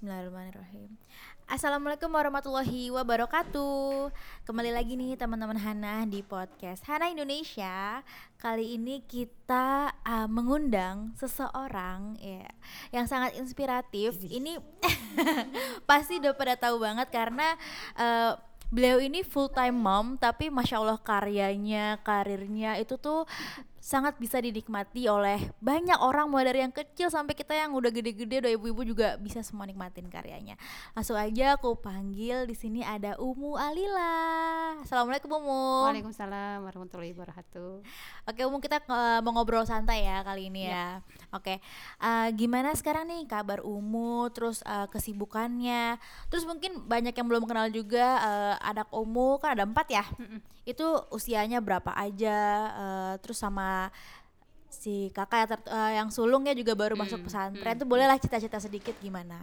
Bismillahirrahmanirrahim. Assalamualaikum warahmatullahi wabarakatuh. Kembali lagi nih teman-teman Hana di podcast Hana Indonesia. Kali ini kita uh, mengundang seseorang ya yang sangat inspiratif. Ini pasti udah pada tahu banget karena uh, beliau ini full time mom tapi masya Allah karyanya karirnya itu tuh sangat bisa dinikmati oleh banyak orang mulai dari yang kecil sampai kita yang udah gede-gede udah ibu-ibu juga bisa semua nikmatin karyanya. Langsung aja aku panggil di sini ada Umu Alila. Assalamualaikum Umu. Waalaikumsalam warahmatullahi wabarakatuh. Oke Umu kita uh, mau ngobrol santai ya kali ini ya, ya. Oke uh, gimana sekarang nih kabar Umu? Terus uh, kesibukannya? Terus mungkin banyak yang belum kenal juga uh, anak Umu kan ada empat ya itu usianya berapa aja uh, terus sama si kakak yang, ter, uh, yang sulungnya juga baru hmm, masuk pesantren. hmm. tuh bolehlah cita-cita sedikit gimana?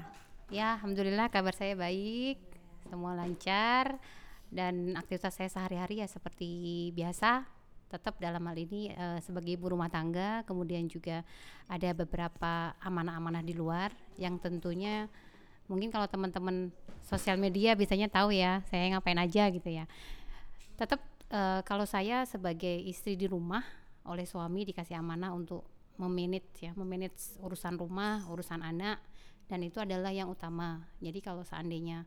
Ya alhamdulillah kabar saya baik semua lancar dan aktivitas saya sehari-hari ya seperti biasa tetap dalam hal ini uh, sebagai ibu rumah tangga. Kemudian juga ada beberapa amanah-amanah di luar yang tentunya mungkin kalau teman-teman sosial media biasanya tahu ya saya ngapain aja gitu ya. Tetap uh, kalau saya sebagai istri di rumah oleh suami dikasih amanah untuk memanage ya memanage urusan rumah urusan anak dan itu adalah yang utama. Jadi kalau seandainya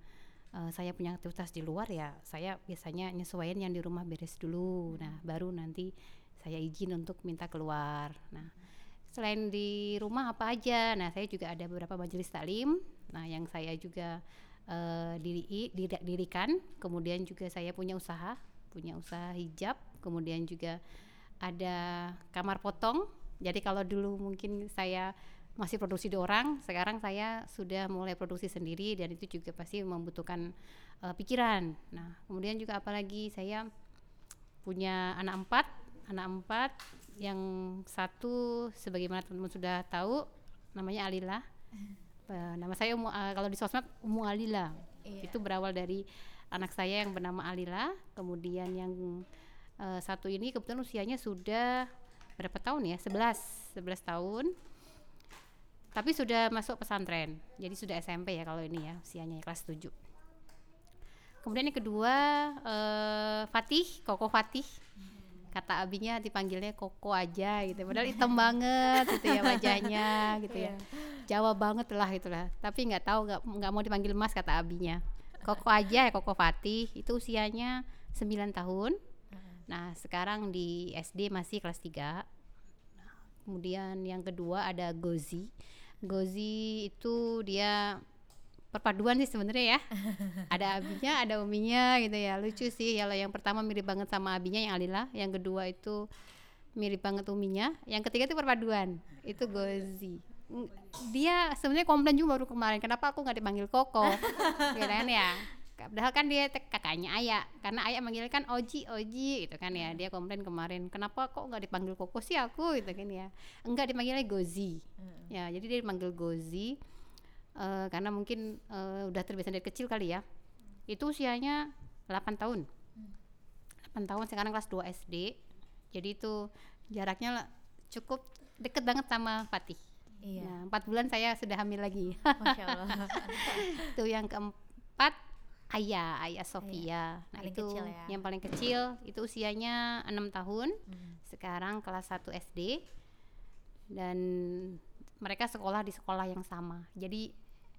uh, saya punya aktivitas di luar ya saya biasanya nyesuaiin yang di rumah beres dulu. Nah baru nanti saya izin untuk minta keluar. Nah selain di rumah apa aja? Nah saya juga ada beberapa majelis taklim. Nah yang saya juga uh, diri, dirikan kemudian juga saya punya usaha punya usaha hijab kemudian juga ada kamar potong. Jadi kalau dulu mungkin saya masih produksi di orang sekarang saya sudah mulai produksi sendiri dan itu juga pasti membutuhkan uh, pikiran. Nah kemudian juga apalagi saya punya anak empat anak empat yang satu sebagaimana teman-teman sudah tahu namanya Alila. Uh, nama saya Umu, uh, kalau di sosmed Umu Alila. Iya. itu berawal dari anak saya yang bernama Alila kemudian yang uh, satu ini kebetulan usianya sudah berapa tahun ya? 11 11 tahun. Tapi sudah masuk pesantren. Jadi sudah SMP ya kalau ini ya usianya kelas 7 kemudian yang kedua uh, Fatih Koko Fatih. Kata abinya dipanggilnya Koko aja gitu. Padahal hitam banget gitu ya wajahnya gitu ya. Iya. Jawa banget lah itulah. Tapi nggak tahu nggak nggak mau dipanggil Mas kata abinya Koko aja ya Koko Fatih itu usianya 9 tahun. Nah, sekarang di SD masih kelas 3. kemudian yang kedua ada Gozi. Gozi itu dia perpaduan sih sebenarnya ya. ada abinya, ada uminya gitu ya. Lucu sih. Kalau yang pertama mirip banget sama abinya yang Alila, yang kedua itu mirip banget uminya, yang ketiga itu perpaduan. Itu Gozi dia sebenarnya komplain juga baru kemarin kenapa aku nggak dipanggil Koko? Gitu kan ya. Padahal kan dia kakaknya Ayah karena Ayah manggil kan Oji Oji gitu kan ya. Dia komplain kemarin kenapa kok nggak dipanggil Koko sih aku? Gitu kan ya. Enggak dipanggilnya Gozi. Hmm. ya jadi dia dipanggil Gozi uh, karena mungkin uh, udah terbiasa dari kecil kali ya. Itu usianya 8 tahun. 8 tahun sekarang kelas 2 SD jadi itu jaraknya cukup deket banget sama Fatih Iya. Nah, empat bulan saya sudah hamil lagi. Masya Allah. itu yang keempat ayah, ayah Sofia. Iya. Nah paling itu kecil ya. yang paling kecil itu usianya enam tahun. Hmm. Sekarang kelas 1 SD dan mereka sekolah di sekolah yang sama. Jadi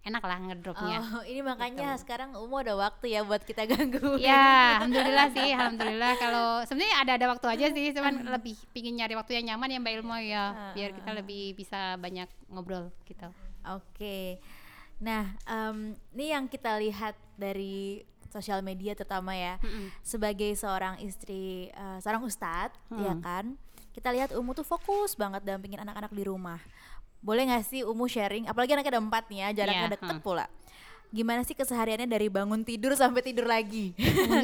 enak lah ngedropnya. Oh, ini makanya gitu. sekarang Umu ada waktu ya buat kita ganggu. Ya, alhamdulillah sih, alhamdulillah. Kalau sebenarnya ada ada waktu aja sih, cuman lebih pingin nyari waktu yang nyaman ya Mbak Ilmo ya, biar kita lebih bisa banyak ngobrol gitu. Oke. Okay. Nah, um, ini yang kita lihat dari sosial media terutama ya, mm sebagai seorang istri, uh, seorang ustadz, mm. ya kan, kita lihat Umu tuh fokus banget dampingin anak-anak di rumah boleh gak sih Umu sharing? Apalagi anaknya ada empat nih ya jaraknya yeah, deket pula. Gimana sih kesehariannya dari bangun tidur sampai tidur lagi?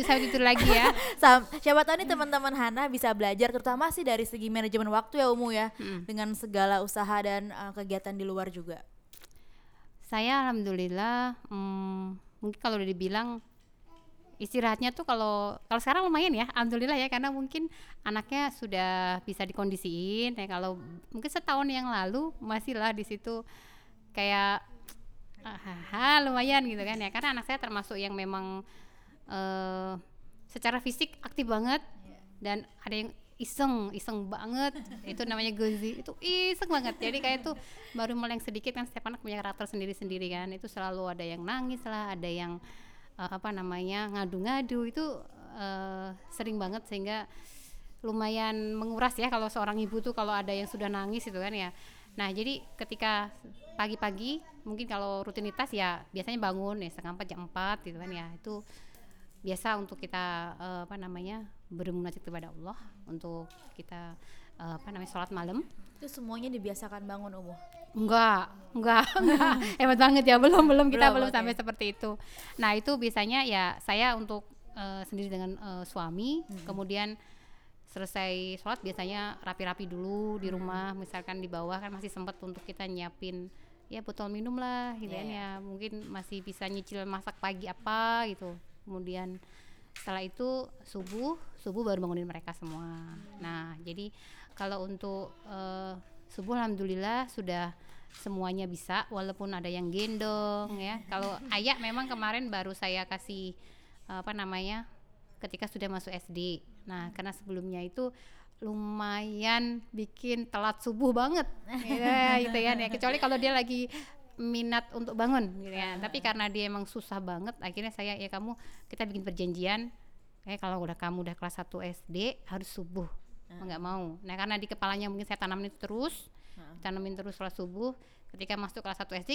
Sampai tidur lagi ya. Sam, siapa tahu nih teman-teman Hana bisa belajar terutama sih dari segi manajemen waktu ya Umu ya. Hmm. dengan segala usaha dan uh, kegiatan di luar juga. Saya alhamdulillah hmm, mungkin kalau udah dibilang istirahatnya tuh kalau kalau sekarang lumayan ya alhamdulillah ya karena mungkin anaknya sudah bisa dikondisiin ya kalau mungkin setahun yang lalu masih lah di situ kayak hahaha lumayan gitu kan ya. Karena anak saya termasuk yang memang uh, secara fisik aktif banget dan ada yang iseng iseng banget. Itu namanya gozi. Itu iseng banget. Jadi kayak tuh baru yang sedikit kan setiap anak punya karakter sendiri sendiri kan. Itu selalu ada yang nangis lah ada yang apa namanya ngadu-ngadu itu uh, sering banget sehingga lumayan menguras ya kalau seorang ibu tuh kalau ada yang sudah nangis itu kan ya. Nah jadi ketika pagi-pagi mungkin kalau rutinitas ya biasanya bangun ya setengah empat jam empat gitu kan ya. Itu biasa untuk kita uh, apa namanya bermunajat kepada Allah untuk kita uh, apa namanya sholat malam. Itu semuanya dibiasakan bangun umum enggak enggak enggak hebat banget ya belum belum kita belum, belum okay. sampai seperti itu nah itu biasanya ya saya untuk uh, sendiri dengan uh, suami hmm. kemudian selesai sholat biasanya rapi-rapi dulu di rumah hmm. misalkan di bawah kan masih sempat untuk kita nyiapin ya botol minum lah gitu yeah. kan iya. ya mungkin masih bisa nyicil masak pagi apa gitu kemudian setelah itu subuh subuh baru bangunin mereka semua hmm. nah jadi kalau untuk uh, subuh alhamdulillah sudah semuanya bisa walaupun ada yang gendong ya kalau ayah memang kemarin baru saya kasih apa namanya ketika sudah masuk SD Nah, karena sebelumnya itu lumayan bikin telat subuh banget ya, gitu ya, ya. kecuali kalau dia lagi minat untuk bangun gitu ya. Tapi karena dia emang susah banget, akhirnya saya ya kamu kita bikin perjanjian eh kalau udah kamu udah kelas 1 SD harus subuh. nggak mau. Nah, karena di kepalanya mungkin saya tanamin terus, tanamin terus sholat subuh. Ketika masuk kelas 1 SD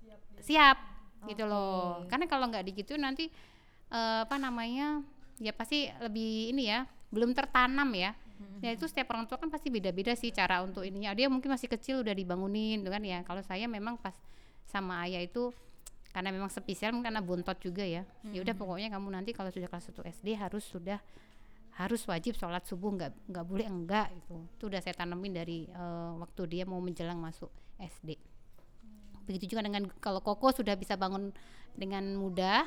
siap, siap okay. gitu loh. Karena kalau nggak digitu nanti uh, apa namanya? ya pasti lebih ini ya belum tertanam ya ya itu setiap orang tua kan pasti beda-beda sih cara untuk ininya dia mungkin masih kecil udah dibangunin gitu kan ya kalau saya memang pas sama ayah itu karena memang spesial mungkin karena buntot juga ya ya udah pokoknya kamu nanti kalau sudah kelas 1 SD harus sudah harus wajib sholat subuh nggak nggak boleh enggak itu itu udah saya tanemin dari uh, waktu dia mau menjelang masuk SD begitu juga dengan kalau koko sudah bisa bangun dengan mudah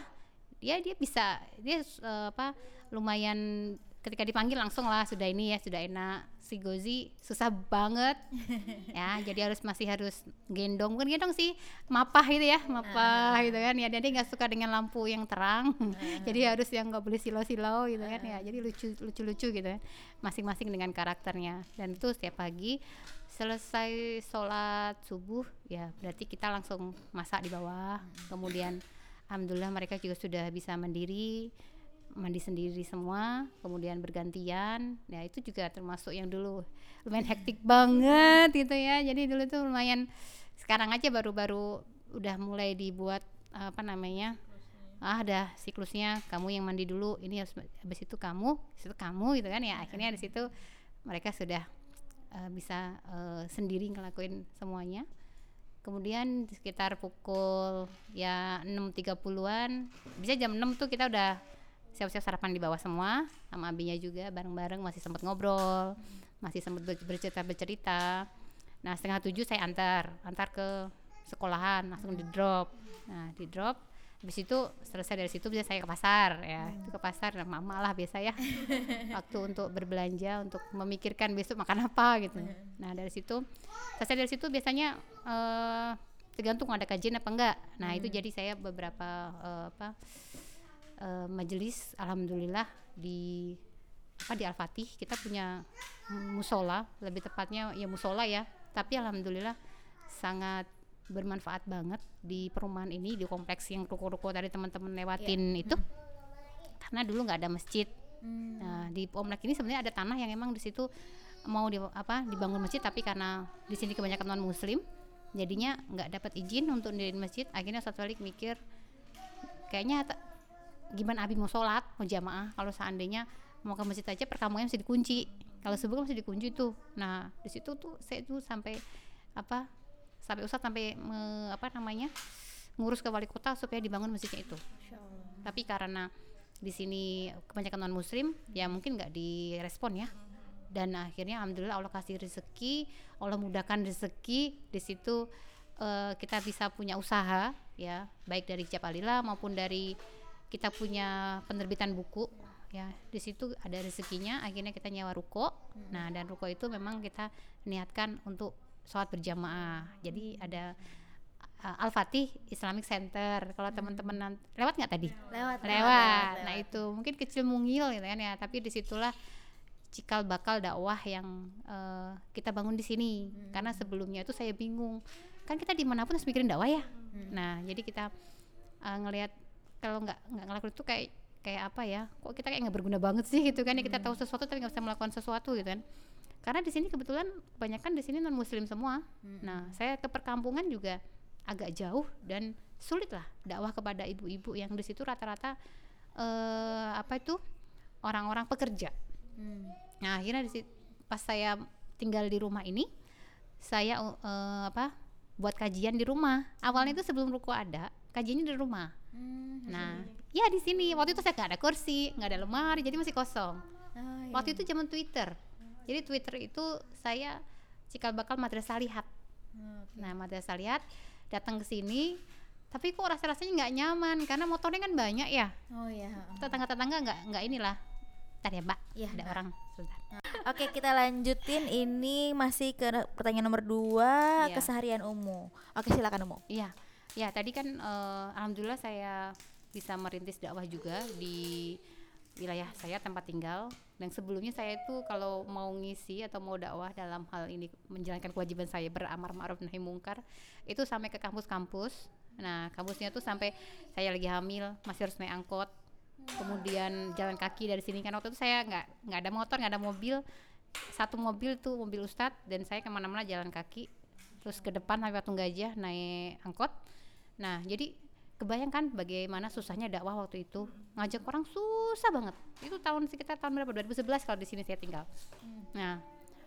ya dia bisa dia uh, apa lumayan ketika dipanggil langsung lah sudah ini ya sudah enak. Si Gozi susah banget. Ya jadi harus masih harus gendong. Bukan gendong sih mapah gitu ya mapah uh. gitu kan. Ya dia nggak suka dengan lampu yang terang. Uh. jadi harus yang nggak boleh silau-silau gitu kan ya. Jadi lucu lucu-lucu gitu kan masing-masing dengan karakternya. Dan itu setiap pagi selesai sholat subuh ya berarti kita langsung masak di bawah. Kemudian alhamdulillah mereka juga sudah bisa mandiri mandi sendiri semua kemudian bergantian. Ya itu juga termasuk yang dulu. Lumayan hektik banget gitu ya. Jadi dulu tuh lumayan sekarang aja baru-baru udah mulai dibuat apa namanya ah ada siklusnya. Kamu yang mandi dulu ini harus habis itu kamu habis itu kamu gitu kan ya. Akhirnya di situ mereka sudah uh, bisa uh, sendiri ngelakuin semuanya. Kemudian sekitar pukul ya 6.30an bisa jam 6 tuh kita udah siap-siap sarapan di bawah semua sama abinya juga bareng-bareng masih sempat ngobrol masih sempat bercerita bercerita. Nah setengah tujuh saya antar antar ke sekolahan langsung di drop. Nah di drop habis itu selesai dari situ bisa saya ke pasar ya. Itu ke pasar dan mama lah biasa ya. Waktu untuk berbelanja untuk memikirkan besok makan apa gitu. Nah dari situ selesai dari situ biasanya uh, tergantung ada kajian apa enggak. Nah hmm. itu jadi saya beberapa uh, apa uh, majelis alhamdulillah di apa di Al-Fatih kita punya musola lebih tepatnya ya musola ya tapi alhamdulillah sangat bermanfaat banget di perumahan ini di kompleks yang ruko-ruko tadi teman-teman lewatin yeah. itu hmm. karena dulu nggak ada masjid hmm. nah di kompleks ini sebenarnya ada tanah yang emang di situ mau di apa dibangun masjid tapi karena di sini kebanyakan non muslim jadinya nggak dapat izin untuk di masjid akhirnya satu kali mikir kayaknya gimana Abi mau sholat mau jamaah? Kalau seandainya mau ke masjid aja perkampungan masih dikunci. Kalau subuh kan masih dikunci tuh. Nah di situ tuh saya tuh sampai apa sampai ustadz sampai me, apa namanya ngurus ke wali kota supaya dibangun masjidnya itu. Tapi karena di sini kebanyakan non muslim ya mungkin nggak direspon ya. Dan akhirnya alhamdulillah Allah kasih rezeki Allah mudahkan rezeki. Di situ uh, kita bisa punya usaha ya baik dari Japalila maupun dari kita punya penerbitan buku ya di situ ada rezekinya akhirnya kita nyewa ruko hmm. nah dan ruko itu memang kita niatkan untuk sholat berjamaah jadi ada uh, Al Fatih Islamic Center. Kalau teman-teman nan- lewat nggak tadi? Lewat, lewat. Nah itu mungkin kecil mungil gitu kan ya, tapi di situlah cikal bakal dakwah yang eh, kita bangun di sini. Karena sebelumnya itu saya bingung, kan kita di mana pun harus mikirin dakwah ya. Nah jadi kita eh, ngelihat kalau nggak nggak ngelakuin itu kayak kayak apa ya? Kok kita kayak nggak berguna banget sih gitu kan? Ya kita tahu sesuatu tapi nggak bisa melakukan sesuatu gitu kan? Karena di sini kebetulan kebanyakan di sini non muslim semua. Nah saya ke perkampungan juga agak jauh dan sulit lah dakwah kepada ibu-ibu yang di situ rata-rata eh apa itu orang-orang pekerja. Hmm. Nah akhirnya di pas saya tinggal di rumah ini saya eh, apa buat kajian di rumah. Awalnya itu sebelum ruko ada kajiannya di rumah. Hmm. Nah ya di sini waktu itu saya nggak ada kursi, nggak ada lemari, jadi masih kosong. Oh, iya. Waktu itu zaman Twitter. Jadi Twitter itu saya cikal bakal madrasah lihat. Oh, Nah madrasah lihat datang ke sini, tapi kok rasa rasanya nggak nyaman karena motornya kan banyak ya. Oh ya. Tetangga-tetangga nggak nggak inilah. Ntar ya mbak, Iya, ada Mbak. orang sebentar. Oke kita lanjutin ini masih ke pertanyaan nomor dua Iya. keseharian Umu. Oke silakan Umu. Iya, ya tadi kan eh, alhamdulillah saya bisa merintis dakwah juga di wilayah saya tempat tinggal. Dan sebelumnya saya itu kalau mau ngisi atau mau dakwah dalam hal ini menjalankan kewajiban saya beramar ma'ruf nahi mungkar itu sampai ke kampus-kampus. Nah, kampusnya tuh sampai saya lagi hamil masih harus naik angkot. Kemudian jalan kaki dari sini kan waktu itu saya nggak nggak ada motor, nggak ada mobil. Satu mobil tuh mobil Ustadz dan saya ke mana-mana jalan kaki terus ke depan sampai Patung Gajah naik angkot. Nah, jadi kebayangkan bagaimana susahnya dakwah waktu itu ngajak orang susah banget. Itu tahun sekitar tahun berapa? 2011 kalau di sini saya tinggal. Nah,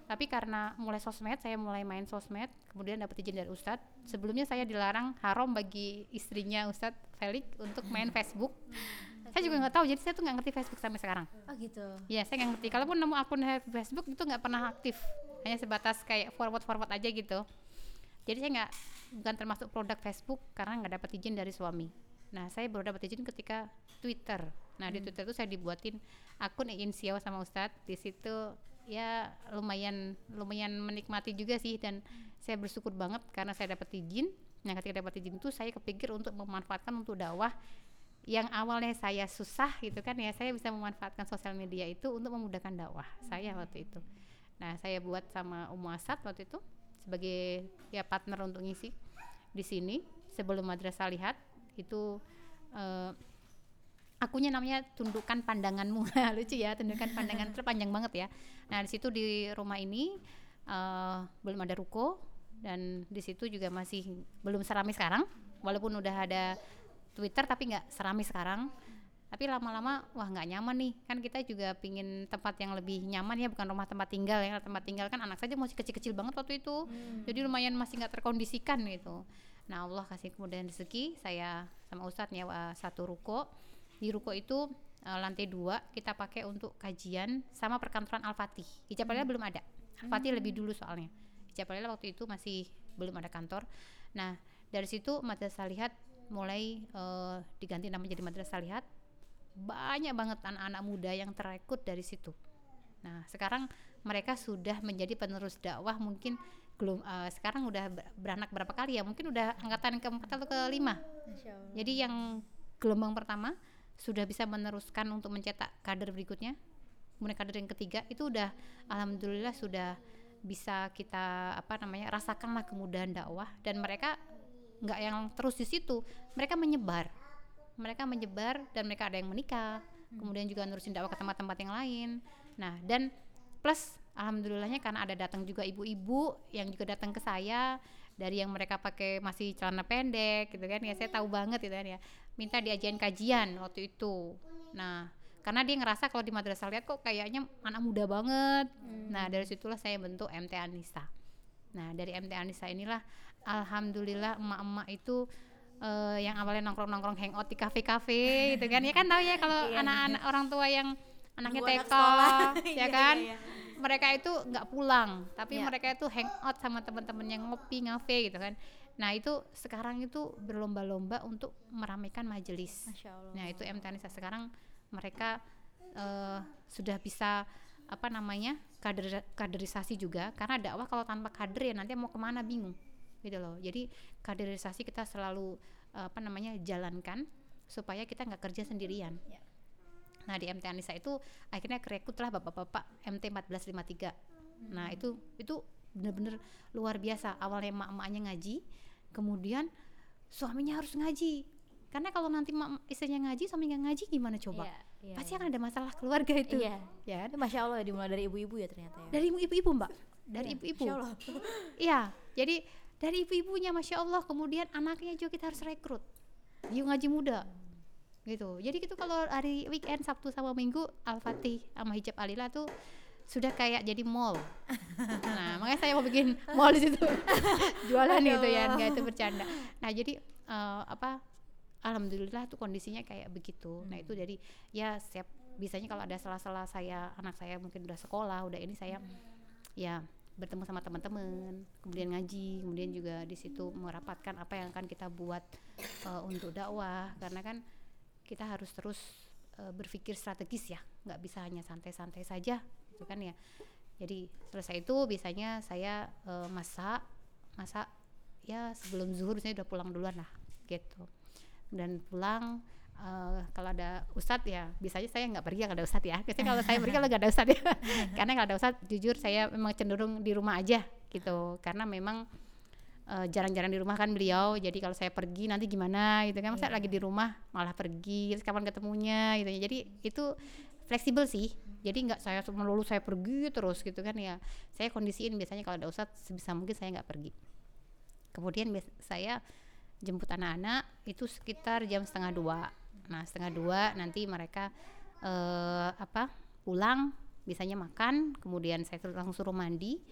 tapi karena mulai sosmed, saya mulai main sosmed, kemudian dapat izin dari Ustadz. Sebelumnya saya dilarang haram bagi istrinya Ustadz Felix untuk main Facebook. Saya juga nggak tahu, jadi saya tuh nggak ngerti Facebook sampai sekarang. Oh gitu. Ya, saya nggak ngerti. Kalaupun nemu akun Facebook itu nggak pernah aktif, hanya sebatas kayak forward forward aja gitu. Jadi saya nggak bukan termasuk produk Facebook karena nggak dapat izin dari suami. Nah, saya baru dapat izin ketika Twitter. Nah, di Twitter itu saya dibuatin akun ingin siaw sama Ustadz. Di situ ya lumayan lumayan menikmati juga sih dan saya bersyukur banget karena saya dapat izin. Nah, ketika dapat izin itu saya kepikir untuk memanfaatkan untuk dakwah yang awalnya saya susah gitu kan ya saya bisa memanfaatkan sosial media itu untuk memudahkan dakwah saya waktu itu nah saya buat sama Umu Asad waktu itu sebagai ya partner untuk ngisi di sini sebelum madrasah lihat itu eh, akunya namanya tundukan pandanganmu. Lucu ya tundukan pandangan itu panjang banget ya. Nah di situ di rumah ini eh, belum ada ruko dan di situ juga masih belum serami sekarang walaupun udah ada Twitter tapi nggak serami sekarang tapi lama-lama wah nggak nyaman nih. Kan kita juga pingin tempat yang lebih nyaman ya bukan rumah tempat tinggal ya. Tempat tinggal kan anak saja masih kecil-kecil banget waktu itu. Jadi lumayan masih nggak terkondisikan gitu. Nah Allah kasih kemudian rezeki. Saya sama Ustadz nyewa satu ruko. Di ruko itu eh, lantai dua kita pakai untuk kajian sama perkantoran Al-Fatih. Ijab Alila belum ada. Al-Fatih lebih dulu soalnya. Ijab Alila waktu itu masih belum ada kantor. Nah dari situ Madrasah Lihat mulai eh, diganti nama jadi Madrasah Lihat banyak banget anak-anak muda yang terekrut dari situ. Nah, sekarang mereka sudah menjadi penerus dakwah mungkin belum eh, sekarang udah ber- beranak berapa kali ya? Mungkin udah angkatan keempat atau kelima. Jadi yang gelombang pertama sudah bisa meneruskan untuk mencetak kader berikutnya. Kemudian kader yang ketiga itu udah alhamdulillah sudah bisa kita apa namanya rasakan lah kemudahan dakwah dan mereka nggak yang terus di situ, mereka menyebar. Mereka menyebar dan mereka ada yang menikah, kemudian juga nurusin dakwah ke tempat-tempat yang lain. Nah, dan plus alhamdulillahnya karena ada datang juga ibu-ibu yang juga datang ke saya dari yang mereka pakai masih celana pendek gitu kan ya saya tahu banget gitu kan ya minta diajain kajian waktu itu. Nah karena dia ngerasa kalau di madrasah lihat kok kayaknya anak muda banget. Nah dari situlah saya bentuk MT Anissa. Nah dari MT Anissa inilah alhamdulillah emak-emak itu eh, yang awalnya nongkrong-nongkrong hangout di kafe-kafe gitu kan ya kan tahu ya kalau Iya, anak-anak orang tua yang anaknya anak TK sekolah. ya Iya, kan iya, iya. mereka itu nggak pulang tapi Iya. mereka itu hangout sama teman-teman yang ngopi ngafe gitu kan nah itu sekarang itu berlomba-lomba untuk meramaikan majelis Masya Allah. nah itu MT Anissa sekarang mereka eh, sudah bisa apa namanya kader kaderisasi juga karena dakwah kalau tanpa kader ya nanti mau ke mana bingung gitu loh jadi kaderisasi kita selalu apa namanya jalankan supaya kita nggak kerja sendirian Ya. nah di MT Anissa itu akhirnya kerekrut lah bapak-bapak MT 1453 nah itu itu bener-bener luar biasa awalnya emak-emaknya ngaji kemudian suaminya harus ngaji karena kalau nanti mak istrinya ngaji suami nggak ngaji gimana coba Iya, iya, pasti iya. akan ada masalah keluarga itu Iya. ya kan? Ini Masya Allah dimulai dari ibu-ibu ya ternyata ya. dari ibu-ibu mbak dari Iya, ibu-ibu Allah. Iya, jadi dari ibu-ibunya masya Allah, kemudian anaknya juga kita harus rekrut. Dia ngaji muda, gitu. Jadi gitu kalau hari weekend Sabtu sama Minggu Al-Fatih sama hijab Alila tuh sudah kayak jadi mall. nah makanya saya mau bikin mall di situ, jualan Masya gitu ya, Allah. nggak itu bercanda. Nah jadi eh, apa? Alhamdulillah tuh kondisinya kayak begitu. Nah itu dari ya siap bisanya kalau ada salah-salah saya anak saya mungkin udah sekolah, udah ini saya ya bertemu sama teman-teman, kemudian ngaji, kemudian juga di situ merapatkan apa yang akan kita buat eh, untuk dakwah karena kan kita harus terus eh, berpikir strategis ya, nggak bisa hanya santai-santai saja, gitu kan ya. Jadi selesai itu biasanya saya eh, masak, masak ya sebelum zuhur saya udah pulang duluan lah, gitu. Dan pulang eh, kalau ada ustadz ya biasanya saya nggak pergi kalau ada ustadz ya. Biasanya kalau saya pergi kalau nggak ada ustadz ya. Karena kalau ada ustadz jujur saya memang cenderung di rumah aja gitu. Karena memang eh, jarang-jarang di rumah kan beliau. Jadi kalau saya pergi nanti gimana gitu kan. Masa lagi di rumah malah pergi terus kapan ketemunya gitu jadi itu fleksibel sih. Jadi nggak saya melulu saya pergi terus gitu kan ya. Saya kondisiin biasanya kalau ada ustadz sebisa mungkin saya nggak pergi. Kemudian saya jemput anak-anak itu sekitar jam setengah dua nah setengah dua nanti mereka eh, apa pulang biasanya makan kemudian saya langsung suruh mandi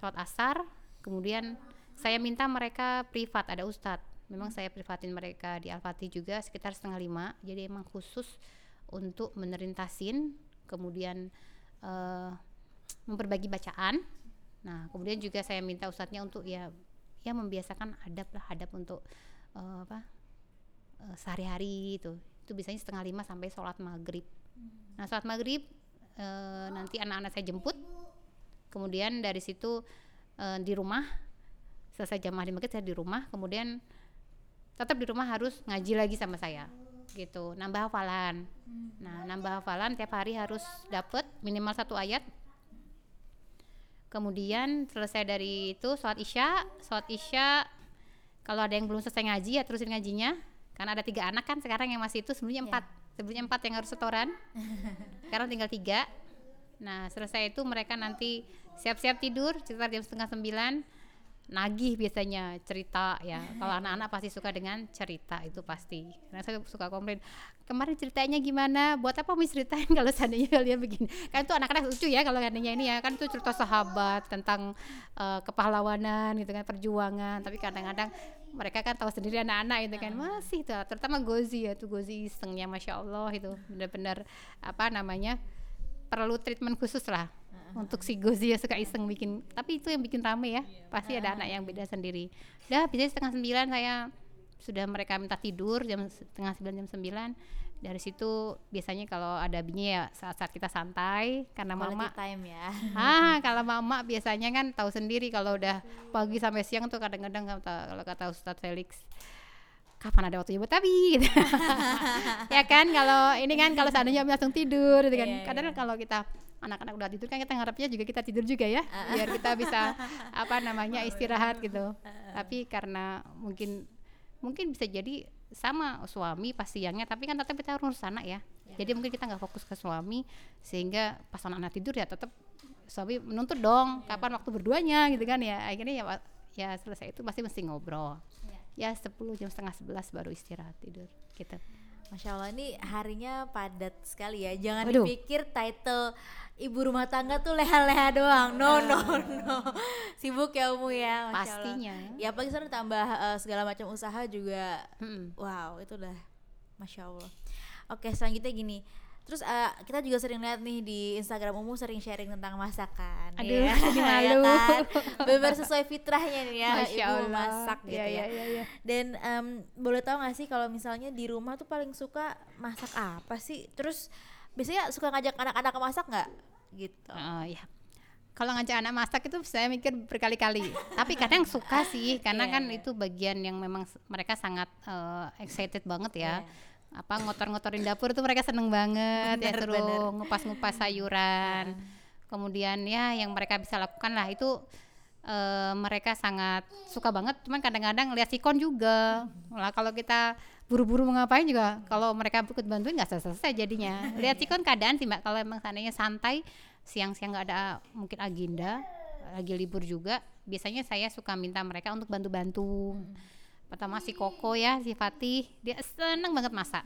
sholat asar kemudian saya minta mereka privat ada ustadz. Memang saya privatin mereka di Al-Fatih juga sekitar setengah lima jadi emang khusus untuk menerintasin kemudian eh, memperbagi bacaan. Nah kemudian juga saya minta ustadznya untuk ya ya membiasakan adab lah adab untuk eh, apa eh, sehari-hari itu itu biasanya setengah lima sampai sholat maghrib. Nah sholat maghrib eh, nanti anak-anak saya jemput. Kemudian dari situ eh, di rumah selesai jam maghrib saya di rumah. Kemudian tetap di rumah harus ngaji lagi sama saya gitu. Nambah hafalan. Nah nambah hafalan tiap hari harus dapat minimal satu ayat. Kemudian selesai dari itu sholat isya. Sholat isya kalau ada yang belum selesai ngaji ya terusin ngajinya karena ada tiga anak kan sekarang yang masih itu sebelumnya Iya. empat. Sebelumnya empat yang harus setoran. Sekarang tinggal tiga. Nah selesai itu mereka nanti siap-siap tidur sekitar jam setengah sembilan. Nagih biasanya cerita ya. Kalau anak-anak pasti suka dengan cerita itu pasti. Karena saya suka komplain kemarin ceritanya gimana? Buat apa mau ceritain kalau seandainya kalian begini? Kan itu anak-anak lucu ya kalau seandainya ini ya. Kan itu cerita sahabat tentang eh, kepahlawanan gitu kan perjuangan. Tapi kadang-kadang mereka kan tahu sendiri anak-anak itu kan. Masih tuh terutama Gozi ya tuh Gozi isengnya masya Allah itu. Benar-benar apa namanya perlu treatment khusus lah untuk si Gozi ya suka iseng bikin. Tapi itu yang bikin rame ya pasti ada anak yang beda sendiri. Udah biasanya setengah sembilan saya sudah mereka minta tidur jam setengah sembilan jam sembilan dari situ biasanya kalau ada binya ya saat-saat kita santai karena Quality mama time ya. ah kalau mama biasanya kan tahu sendiri kalau udah pagi sampai siang tuh kadang-kadang kalau kata Ustadz Felix kapan ada waktunya buat tabi gitu. ya kan kalau ini kan kalau seandainya langsung tidur gitu kan Iya, kadang iya. kalau kita anak-anak udah tidur kan kita ngarepnya juga kita tidur juga ya biar kita bisa apa namanya istirahat gitu tapi karena mungkin mungkin bisa jadi sama suami pas siangnya tapi kan tetap kita harus anak ya. Jadi mungkin kita nggak fokus ke suami sehingga pas anak-anak tidur ya tetap suami menuntut dong kapan waktu berduanya gitu kan ya. Akhirnya ya ya selesai itu pasti mesti ngobrol. Ya. 10 jam setengah 11 baru istirahat tidur gitu Masya Allah ini harinya padat sekali ya. Jangan Waduh. dipikir title ibu rumah tangga tuh leha-leha doang. No no no. Sibuk ya Umu ya. Masya Allah. pastinya Ya apalagi sekarang tambah eh, segala macam usaha juga. Mm-mm. Wow itu udah Masya Allah. Oke selanjutnya gini. Terus eh, kita juga sering lihat nih di Instagram Umu sering sharing tentang masakan. Aduh, ya. jadi Ya malu. kan? Bener sesuai fitrahnya nih ya Masya ibu Allah. masak gitu Iya, ya. iya, iya, iya. Dan em, boleh tahu gak sih kalau misalnya di rumah tuh paling suka masak apa sih? Terus biasanya suka ngajak anak-anak masak nggak? Gitu. Oh, ya. kalau ngajak anak masak itu saya mikir berkali-kali. Tapi kadang suka sih karena Iya, kan iya. itu bagian yang memang mereka sangat eh, excited banget ya. Iya. Apa ngotor-ngotorin dapur tuh mereka seneng banget ya Bener, suruh bener. ngupas-ngupas sayuran. Kemudian ya yang mereka bisa lakukan lah itu eh, mereka sangat suka banget. Cuman kadang-kadang lihat sikon juga. Lah kalau kita buru-buru mau ngapain juga kalau mereka ikut bantuin nggak selesai jadinya. Lihat sikon keadaan sih mbak. Kalau emang seandainya santai siang-siang nggak ada mungkin agenda lagi libur juga biasanya saya suka minta mereka untuk bantu-bantu pertama si Koko ya si Fatih. Dia seneng banget masak.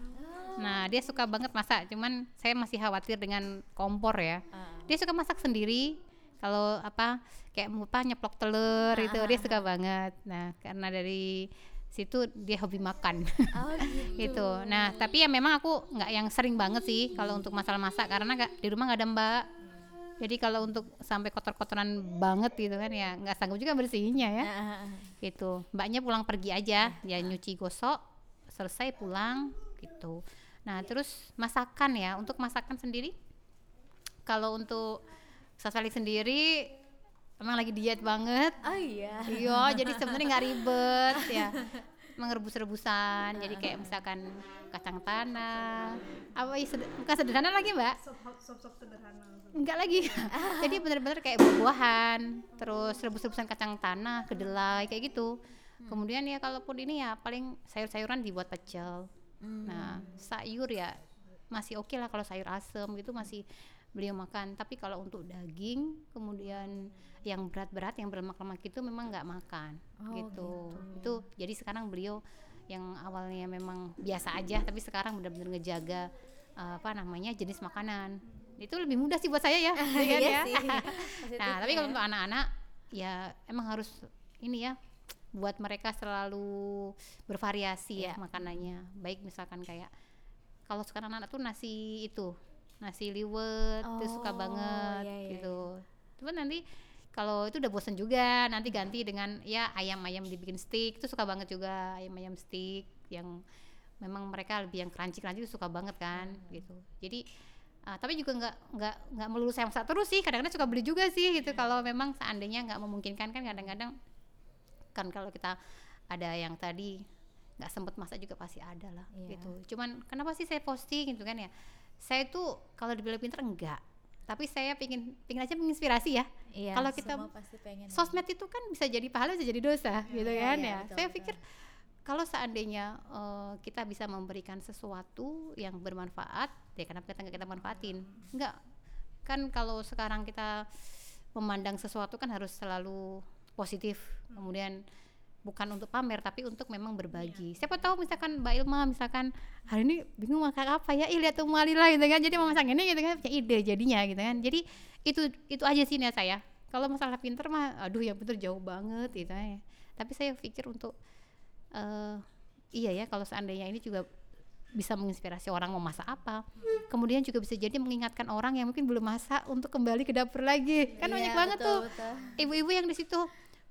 Nah dia suka banget masak. Cuman saya masih khawatir dengan kompor ya. Ah. dia suka masak sendiri. Kalau apa kayak apa nyeplok telur itu dia suka banget. Nah karena dari situ dia hobi makan. Oh gitu. gitu. Nah, tapi ya memang aku nggak yang sering banget sih kalau untuk masalah masak. Karena nggak di rumah nggak ada mbak. Jadi kalau untuk sampai kotor-kotoran banget gitu kan ya nggak sanggup juga bersihinnya ya. Gitu. Mbaknya pulang pergi aja, ya nyuci gosok, selesai pulang gitu. Nah, terus masakan ya. Untuk masakan sendiri kalau untuk Sasali sendiri emang lagi diet banget Oh iya. iya jadi sebenarnya nggak ribet ya emang rebus-rebusan jadi kayak misalkan kacang tanah. Apa ya seder- bukan sederhana lagi mbak. Sop-sop sederhana. Enggak lagi. Jadi bener-bener kayak buah-buahan. Terus rebus-rebusan kacang tanah kedelai kayak gitu. Kemudian ya kalaupun ini ya paling sayur-sayuran dibuat pecel. Hmm. nah sayur ya masih oke lah kalau sayur asem gitu masih beliau makan tapi kalau untuk daging kemudian yang berat-berat yang berlemak-lemak itu memang nggak makan Oh, gitu itu jadi sekarang beliau yang awalnya memang biasa aja tapi sekarang benar-benar ngejaga uh, apa namanya jenis makanan itu lebih mudah sih buat saya ya, Iya ya? sih. nah tapi kalau ya. untuk anak-anak ya emang harus ini ya buat mereka selalu bervariasi ya Iya. makanannya baik misalkan kayak kalau sekarang anak tuh nasi itu nasi liwet itu suka Oh, banget iya, iya, gitu. cuman nanti kalau itu udah bosen juga nanti ganti dengan ya ayam-ayam dibikin steak itu suka banget juga ayam-ayam steak yang memang mereka lebih yang crunchy-crunchy itu suka banget kan gitu. Jadi ah, tapi juga nggak nggak nggak melulu saya masak terus sih kadang-kadang suka beli juga sih gitu. Kalau memang seandainya nggak memungkinkan kan kadang-kadang kan kalau kita ada yang tadi nggak sempet masak juga pasti ada lah Iya. gitu. Cuman kenapa sih saya posting gitu kan ya? Saya tuh kalau dibilang pinter enggak. Tapi saya pingin pingin aja menginspirasi ya. Iya, kalau kita semua pasti pengen sosmed itu kan bisa jadi pahala bisa jadi dosa gitu Iya, kan iya, ya. betul, saya betul. pikir kalau seandainya eh, kita bisa memberikan sesuatu yang bermanfaat ya kenapa kita nggak kita manfaatin? Enggak kan kalau sekarang kita memandang sesuatu kan harus selalu positif. Kemudian bukan untuk pamer tapi untuk memang berbagi. Siapa tahu misalkan Mbak Ilma misalkan hari ini bingung masak apa ya? Ih lihat tuh Malila gitu kan. Jadi mau masak ini gitu kan punya ide jadinya gitu kan. Jadi itu itu aja sih niat saya. Kalau masalah pinter mah aduh yang pinter jauh banget gitu ya tapi saya pikir untuk eh iya ya kalau seandainya ini juga bisa menginspirasi orang mau masak apa. Kemudian juga bisa jadi mengingatkan orang yang mungkin belum masak untuk kembali ke dapur lagi. Kan Iya, banyak banget betul, tuh ibu-ibu yang di situ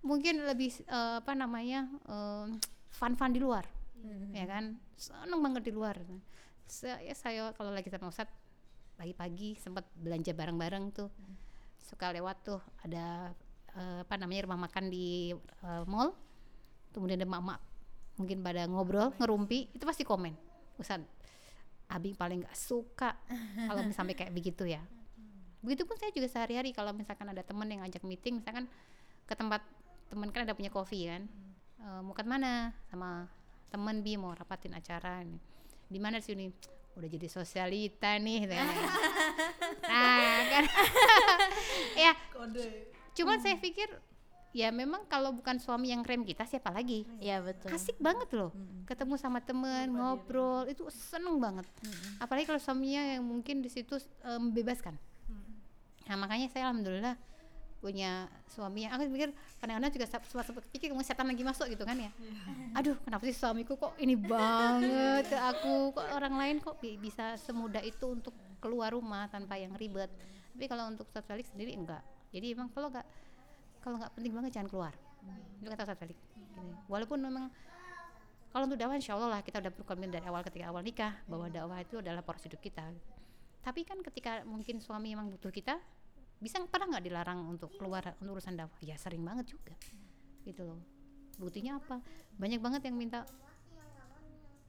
mungkin lebih eh, apa namanya fun-fun di luar Hmm. ya kan? Seneng banget di luar. Saya, saya kalau lagi sama Ustadz pagi-pagi sempat belanja bareng-bareng tuh. Suka lewat tuh ada eh, apa namanya rumah makan di eh, mall. Kemudian ada mak-mak mungkin pada ngobrol ngerumpi itu pasti komen. Ustadz Abi paling nggak suka kalau misalnya sampai kayak begitu ya. Begitupun saya juga sehari-hari kalau misalkan ada temen yang ngajak meeting misalkan ke tempat temen kan ada punya kopi kan? Eh, mau ke mana? Sama temen bi mau rapatin acara nih. Di mana di sini? Udah jadi sosialita nih gitu kan. nah kan. Ya kode. cuman saya pikir ya memang kalau bukan suami yang rem kita siapa lagi? Iya betul. asik banget loh ketemu sama temen ngobrol itu seneng banget. Apalagi kalau suaminya yang mungkin di situ eh, membebaskan nah makanya saya alhamdulillah punya suami yang aku pikir kadang-kadang juga sempat sempat pikir kamu setan lagi masuk gitu kan ya. Aduh kenapa sih suamiku kok ini banget ke aku? Kok orang lain kok bi- bisa semudah itu untuk keluar rumah tanpa yang ribet? Tapi kalau untuk Ustadz Felix sendiri enggak. Jadi emang kalau enggak kalau nggak penting banget jangan keluar. Itu kata Ustadz Felix Gitu. walaupun memang kalau untuk dakwah insya Allah lah kita udah berkomitmen dari awal ketika awal nikah bahwa dakwah itu adalah porsi hidup kita. Tapi kan ketika mungkin suami memang butuh kita bisa pernah nggak dilarang untuk keluar untuk urusan dakwah? Ya sering banget juga. Gitu loh. Buktinya apa? Banyak banget yang minta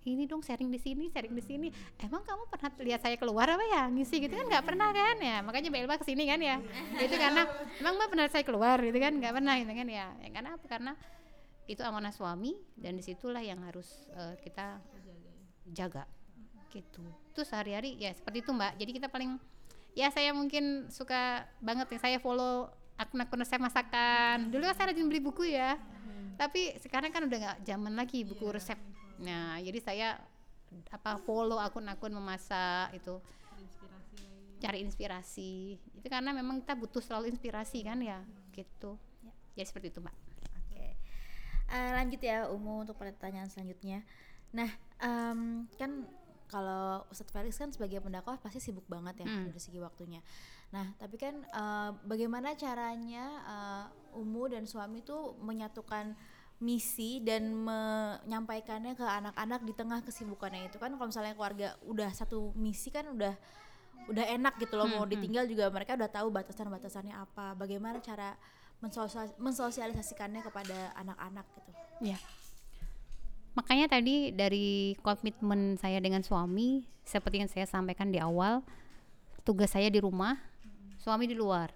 ini dong sharing di sini sharing di sini. Emang kamu pernah lihat saya keluar apa ya? Ngisi gitu kan? Nggak pernah kan? Ya makanya Mbak Elba ke sini kan ya? Itu karena emang Mbak pernah saya keluar gitu kan? Nggak pernah gitu kan? Ya, ya karena apa? Karena itu amanah suami dan di situlah yang harus uh, kita jaga. Gitu. Terus sehari-hari ya seperti itu Mbak. Jadi kita paling ya saya mungkin suka banget ya saya follow akun-akun resep masakan. Dulu kan saya rajin beli buku ya. Tapi sekarang kan udah nggak zaman lagi buku yeah. resep. Nah jadi saya apa follow akun-akun memasak itu. Inspirasi cari inspirasi. Itu karena memang kita butuh selalu inspirasi kan ya gitu. Ya. jadi seperti itu mbak. Oke. Uh, lanjut ya Umu untuk pertanyaan selanjutnya. Nah um, kan kalau Ustadz Felix kan sebagai pendakwah pasti sibuk banget ya hmm. dari segi waktunya. Nah, tapi kan uh, bagaimana caranya uh, Umu dan suami tuh menyatukan misi dan menyampaikannya ke anak-anak di tengah kesibukannya itu kan kalau misalnya keluarga udah satu misi kan udah udah enak gitu loh hmm, mau hmm. ditinggal juga mereka udah tahu batasan-batasannya apa bagaimana cara mensosialisasikannya kepada anak-anak gitu ya makanya tadi dari komitmen saya dengan suami seperti yang saya sampaikan di awal tugas saya di rumah suami di luar.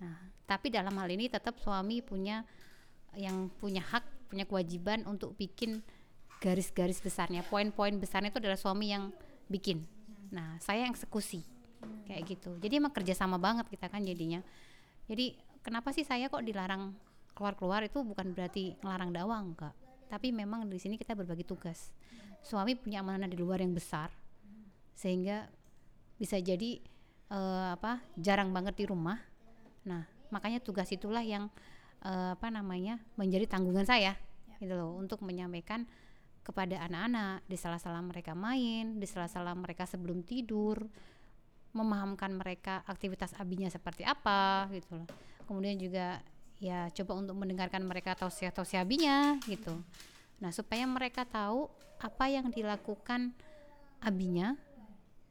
Nah tapi dalam hal ini tetap suami punya yang punya hak punya kewajiban untuk bikin garis-garis besarnya. Poin-poin besarnya itu adalah suami yang bikin. Nah saya yang eksekusi. Kayak gitu. Jadi emang kerjasama banget kita kan jadinya. Jadi kenapa sih saya kok dilarang keluar-keluar? Itu bukan berarti ngelarang dakwah enggak tapi memang di sini kita berbagi tugas. Suami punya amanah di luar yang besar sehingga bisa jadi uh, apa jarang banget di rumah. Nah makanya tugas itulah yang uh, apa namanya menjadi tanggungan saya ya. gitu loh untuk menyampaikan kepada anak-anak di sela-sela mereka main di sela-sela mereka sebelum tidur memahamkan mereka aktivitas abinya seperti apa gitu loh. Kemudian juga ya coba untuk mendengarkan mereka tausiah-tausiah abinya gitu. Nah, supaya mereka tahu apa yang dilakukan abinya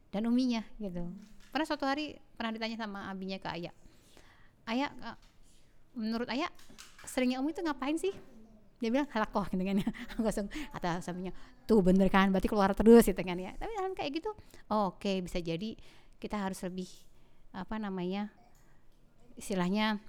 dan uminya gitu. Pernah suatu hari pernah ditanya sama abinya ke ayah. Ayah menurut ayah seringnya umi itu ngapain sih? Dia bilang halakoh gitu kan ya. Langsung kata sampingnya, tuh bener kan, berarti keluar terus gitu kan ya. Tapi dalam kayak gitu, oh, oke okay, bisa jadi kita harus lebih apa namanya istilahnya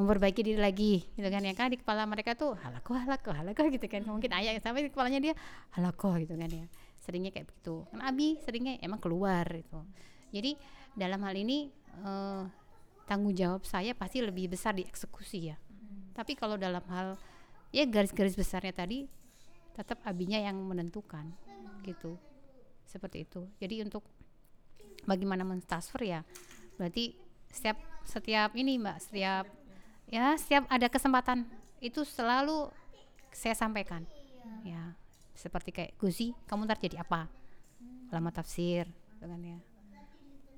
memperbaiki diri lagi gitu kan ya kan? Di kepala mereka tuh halako halako halako gitu kan. Mungkin ayah sampai di kepalanya dia halako gitu kan ya. Seringnya kayak begitu. Kan abi seringnya emang keluar gitu. Jadi dalam hal ini uh, tanggung jawab saya pasti lebih besar di eksekusi ya. Hmm. tapi kalau dalam hal ya garis-garis besarnya tadi tetap abinya yang menentukan gitu. Seperti itu. Jadi untuk bagaimana mentransfer ya berarti setiap setiap ini mbak setiap ya setiap ada kesempatan itu selalu saya sampaikan. Ya seperti kayak Guzi kamu ntar jadi apa? Lama tafsir gitu ya.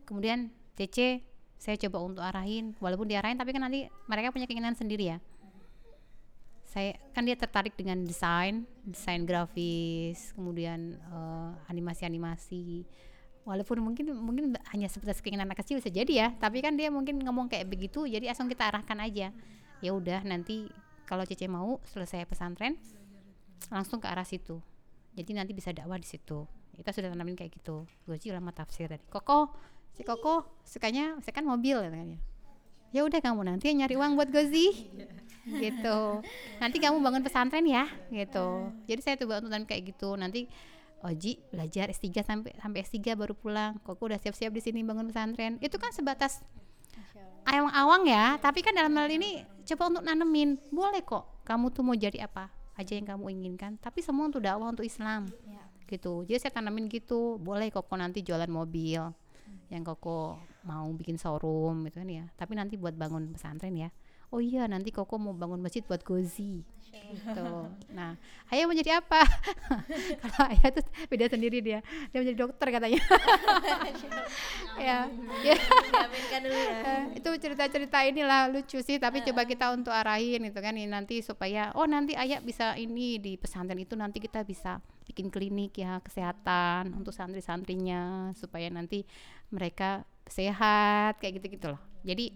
Kemudian CC saya coba untuk arahin walaupun diarahin tapi kan nanti mereka punya keinginan sendiri ya. Saya kan dia tertarik dengan desain desain grafis kemudian uh, eh, animasi animasi walaupun mungkin mungkin hanya sebatas keinginan anak kecil bisa jadi ya tapi kan dia mungkin ngomong kayak begitu jadi langsung kita arahkan aja. Ya udah nanti kalau Cece mau selesai pesantren langsung ke arah situ. Jadi nanti bisa dakwah di situ. Kita sudah tanamin kayak gitu. Sih lama tafsir tadi. Koko si koko sukanya saya kan mobil katanya ya. Udah kamu nanti nyari uang buat Gozi gitu. Nanti kamu bangun pesantren ya gitu. Jadi saya coba untuk kayak gitu. Nanti Oji belajar S3 sampai sampai S3 baru pulang. Kok udah siap-siap di sini bangun pesantren. Itu kan sebatas awang-awang ya, tapi kan dalam hal ini coba untuk nanemin. Boleh kok kamu tuh mau jadi apa aja yang kamu inginkan, tapi semua untuk dakwah untuk Islam. Ya. Gitu. Jadi saya tanamin gitu. Boleh kok nanti jualan mobil. Hmm. Yang koko mau bikin showroom gitu kan ya. Tapi nanti buat bangun pesantren ya oh iya nanti koko mau bangun masjid buat Gozi gitu. Nah ayah mau jadi apa? Kalau ayah tuh beda sendiri dia. Dia menjadi dokter katanya. Ya, ya. dulu ya. Eh, itu cerita-cerita inilah lucu sih tapi uh. coba kita untuk arahin gitu kan ini nanti supaya oh nanti ayah bisa ini di pesantren itu nanti kita bisa bikin klinik ya kesehatan untuk santri-santrinya supaya nanti mereka sehat kayak gitu gitu loh. Jadi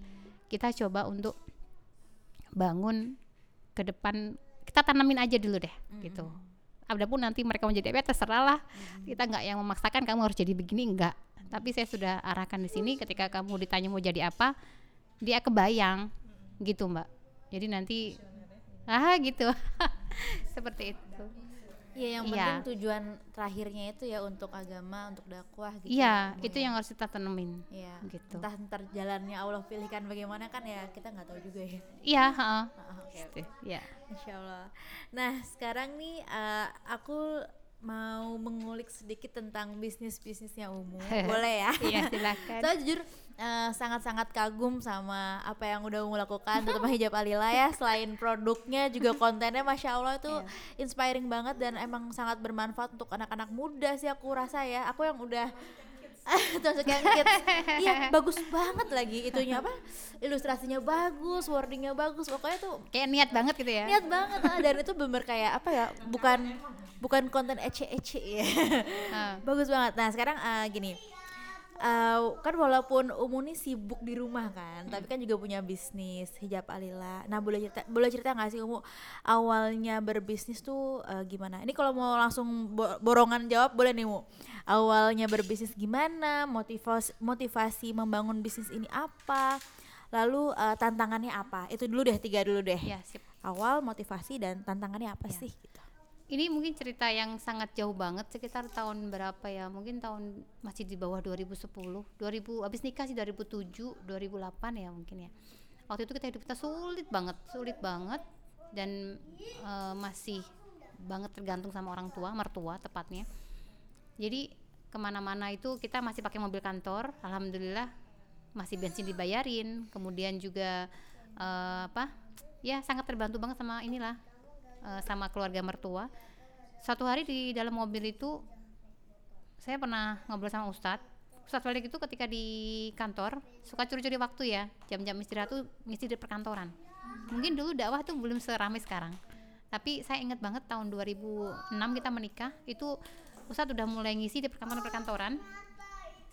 kita coba untuk bangun ke depan kita tanamin aja dulu deh gitu. Adapun nanti mereka mau jadi apa ya terserah lah. Kita nggak yang memaksakan kamu harus jadi begini enggak tapi saya sudah arahkan di sini ketika kamu ditanya mau jadi apa dia kebayang gitu mbak. Jadi nanti ah gitu. Seperti itu Iya, yang Iya. penting tujuan terakhirnya itu ya untuk agama, untuk dakwah gitu. iya ya, itu ya. yang harus kita tanemin Iya. gitu Entah ntar jalannya Allah pilihkan bagaimana kan ya kita nggak tahu juga ya. iya heeh. Ah, Oke. Gitu, ya Insya Allah. Nah sekarang nih eh, aku mau mengulik sedikit tentang bisnis bisnisnya Umu. Boleh ya? iya silakan Saya jujur eh, sangat-sangat kagum sama apa yang udah Umu lakukan, terutama hijab Alila ya. Selain produknya juga kontennya, masya Allah itu inspiring banget dan emang sangat bermanfaat untuk anak-anak muda sih aku rasa ya. Aku yang udah termasuk yang kids, iya bagus banget lagi itunya apa? Ilustrasinya bagus, wordingnya bagus, pokoknya tuh kayak niat banget gitu ya niat banget ah. dan itu bener kayak apa ya bukan bukan konten ece-ece ya Ah. bagus banget nah sekarang ah, gini eh, kan walaupun Umu nih sibuk di rumah kan tapi kan juga punya bisnis hijab Alila. Nah boleh cerita boleh cerita nggak sih Umu awalnya berbisnis tuh eh, gimana? Ini kalau mau langsung bo- borongan jawab boleh nih Umu. Awalnya berbisnis gimana motivasi motivasi membangun bisnis ini apa lalu eh, tantangannya apa? Itu dulu deh tiga dulu deh. Ya sip. Awal motivasi dan tantangannya apa Ya. sih gitu. Ini mungkin cerita yang sangat jauh banget sekitar tahun berapa ya? Mungkin tahun masih di bawah 2010 2000 habis nikah sih 2007 2008 ya mungkin ya. Waktu itu kita hidup kita sulit banget sulit banget. Dan eh, masih banget tergantung sama orang tua mertua tepatnya. Jadi ke mana-mana itu kita masih pakai mobil kantor alhamdulillah masih bensin dibayarin. Kemudian juga eh, apa ya sangat terbantu banget sama inilah eh, sama keluarga mertua. Suatu hari di dalam mobil itu saya pernah ngobrol sama Ustadz. Ustadz Walik itu ketika di kantor suka curi-curi waktu ya. Jam-jam istirahat tuh ngisi di perkantoran. Mungkin dulu dakwah tuh belum seramai sekarang. Tapi saya ingat banget tahun 2006 kita menikah itu Ustadz udah mulai ngisi di perkantoran-perkantoran.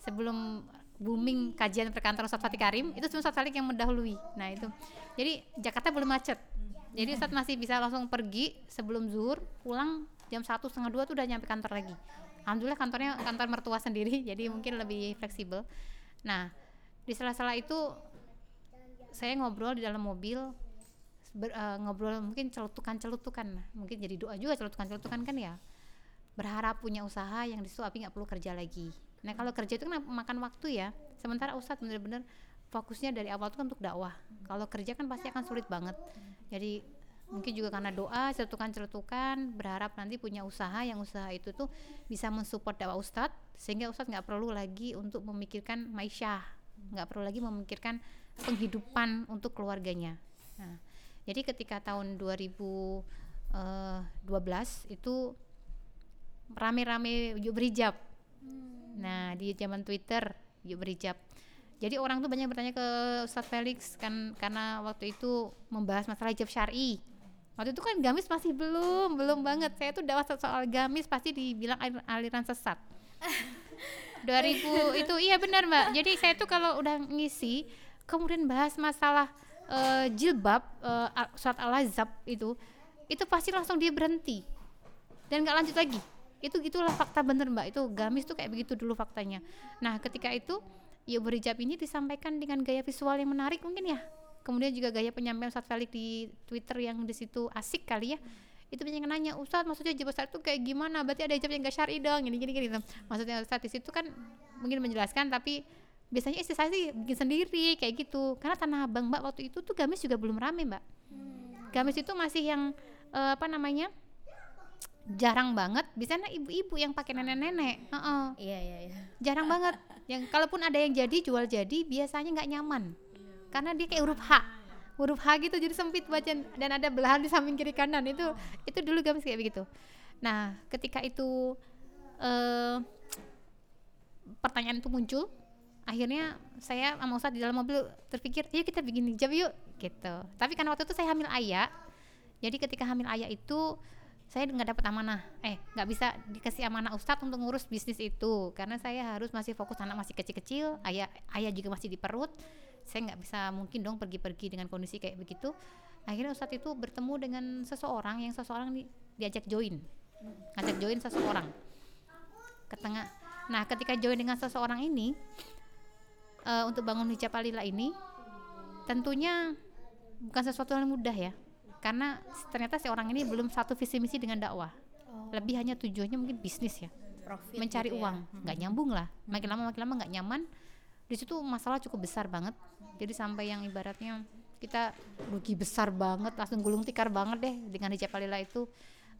Sebelum booming kajian perkantoran Ustadz Fatih Karim itu cuma Ustadz Falik yang mendahului. Nah itu. Jadi Jakarta belum macet jadi Ustadz masih bisa langsung pergi sebelum zuhur pulang jam satu setengah dua tuh udah nyampe kantor lagi. Alhamdulillah kantornya kantor mertua sendiri jadi mungkin lebih fleksibel. Nah di sela-sela itu saya ngobrol di dalam mobil ber- eh, ngobrol mungkin celutukan-celutukan. Mungkin jadi doa juga celutukan-celutukan kan ya. Berharap punya usaha yang di situ Abi nggak perlu kerja lagi. Nah kalau kerja itu kan makan waktu ya. Sementara Ustadz bener-bener fokusnya dari awal itu kan untuk dakwah. Kalau kerja kan pasti akan sulit banget. Jadi mungkin juga karena doa, celutukan-celutukan, berharap nanti punya usaha yang usaha itu tuh bisa mensupport dakwah Ustadz sehingga Ustadz nggak perlu lagi untuk memikirkan maisyah, nggak perlu lagi memikirkan penghidupan untuk keluarganya. Nah, jadi ketika tahun 2012 itu rame-rame yuk berhijab. Nah, di zaman Twitter yuk berhijab. Jadi orang tuh banyak bertanya ke Ustadz Felix kan karena waktu itu membahas masalah hijab syar'i. Waktu itu kan gamis masih belum, belum banget. Saya tuh dakwah soal gamis pasti dibilang alir- aliran sesat. 2000 itu iya benar Mbak. Jadi saya tuh kalau udah ngisi kemudian bahas masalah eh, jilbab al- surat al-azab itu itu pasti langsung dia berhenti dan nggak lanjut lagi itu itulah fakta bener mbak itu gamis tuh kayak begitu dulu faktanya nah ketika itu ya berhijab ini disampaikan dengan gaya visual yang menarik mungkin ya. Kemudian juga gaya penyampaian Ustadz Felix di Twitter yang di situ asik kali ya. Itu banyak yang nanya Ustadz maksudnya hijab besar itu kayak gimana? Berarti ada hijab yang gak syari dong? Gini gini gini maksudnya Ustadz di situ kan mungkin menjelaskan tapi biasanya istri saya sih bikin sendiri kayak gitu. Karena tanah abang mbak waktu itu tuh gamis juga belum rame mbak. Gamis itu masih yang eh, apa namanya jarang banget. Biasanya ibu-ibu yang pakai nenek-nenek. Heeh. Iya iya iya. jarang banget yang kalaupun ada yang jadi jual jadi biasanya nggak nyaman. Karena dia kayak huruf H. Huruf H gitu jadi sempit baca dan ada belahan di samping kiri kanan. Itu itu dulu gamis kayak begitu. Nah ketika itu eh pertanyaan itu muncul akhirnya saya sama Ustadz di dalam mobil terpikir yuk kita bikin hijab yuk gitu. Tapi karena waktu itu saya hamil ayah jadi ketika hamil ayah itu saya nggak dapat amanah. Eh nggak bisa dikasih amanah Ustadz untuk ngurus bisnis itu. Karena saya harus masih fokus anak masih kecil-kecil ayah ayah juga masih di perut. Saya nggak bisa mungkin dong pergi-pergi dengan kondisi kayak begitu. Akhirnya Ustadz itu bertemu dengan seseorang yang seseorang di, diajak join. Ngajak join seseorang. Ke tengah. Nah ketika join dengan seseorang ini uh, untuk bangun hijab alila ini tentunya bukan sesuatu yang mudah ya karena ternyata si orang ini belum satu visi misi dengan dakwah. Oh. lebih hanya tujuannya mungkin bisnis ya. Profit mencari gitu ya. uang. Nggak hmm. nyambung lah. Makin lama makin lama nggak nyaman. Di situ masalah cukup besar banget. Jadi sampai yang ibaratnya kita rugi besar banget langsung gulung tikar banget deh dengan hijab alila itu.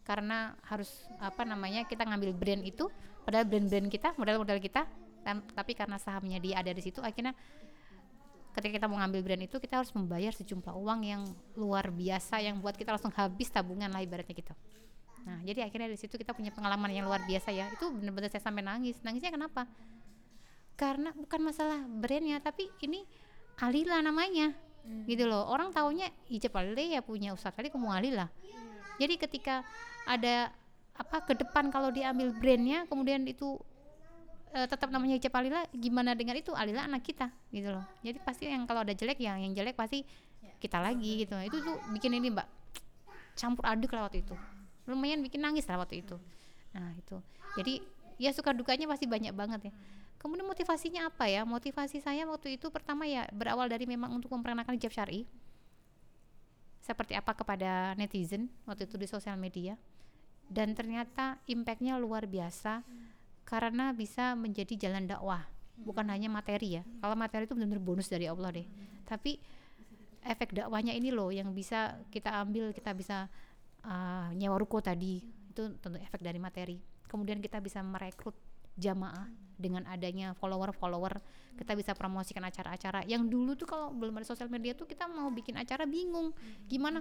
Karena harus apa namanya kita ngambil brand itu. Padahal brand-brand kita modal-modal kita tapi karena sahamnya dia ada di situ akhirnya ketika kita mau ngambil brand itu kita harus membayar sejumlah uang yang luar biasa yang buat kita langsung habis tabungan lah ibaratnya gitu. Nah jadi akhirnya di situ kita punya pengalaman yang luar biasa ya. Itu benar-benar saya sampai nangis. Nangisnya kenapa? Karena bukan masalah brandnya tapi ini Alila namanya. Hmm. gitu loh. Orang taunya hijab Alila ya punya Ustadz Ali kamu Alila. Jadi ketika ada apa ke depan kalau diambil brandnya kemudian itu uh, tetap namanya hijab Alila gimana dengan itu? Alila anak kita gitu loh. Jadi pasti yang kalau ada jelek yang yang jelek pasti kita lagi gitu. Itu tuh bikin ini mbak campur aduk lah waktu itu. Lumayan bikin nangis lah waktu itu. Nah itu. Jadi ya suka dukanya pasti banyak banget ya. Kemudian motivasinya apa ya? Motivasi saya waktu itu pertama ya berawal dari memang untuk memperkenalkan hijab syari. Seperti apa kepada netizen waktu itu di sosial media. Dan ternyata impactnya luar biasa karena bisa menjadi jalan dakwah. Bukan hanya materi ya. Kalau materi itu benar-benar bonus dari Allah deh. Tapi efek dakwahnya ini loh yang bisa kita ambil, kita bisa uh, nyewa ruko tadi. Itu tentu efek dari materi. Kemudian kita bisa merekrut jamaah dengan adanya follower-follower kita bisa promosikan acara-acara yang dulu tuh kalau belum ada sosial media tuh kita mau bikin acara bingung gimana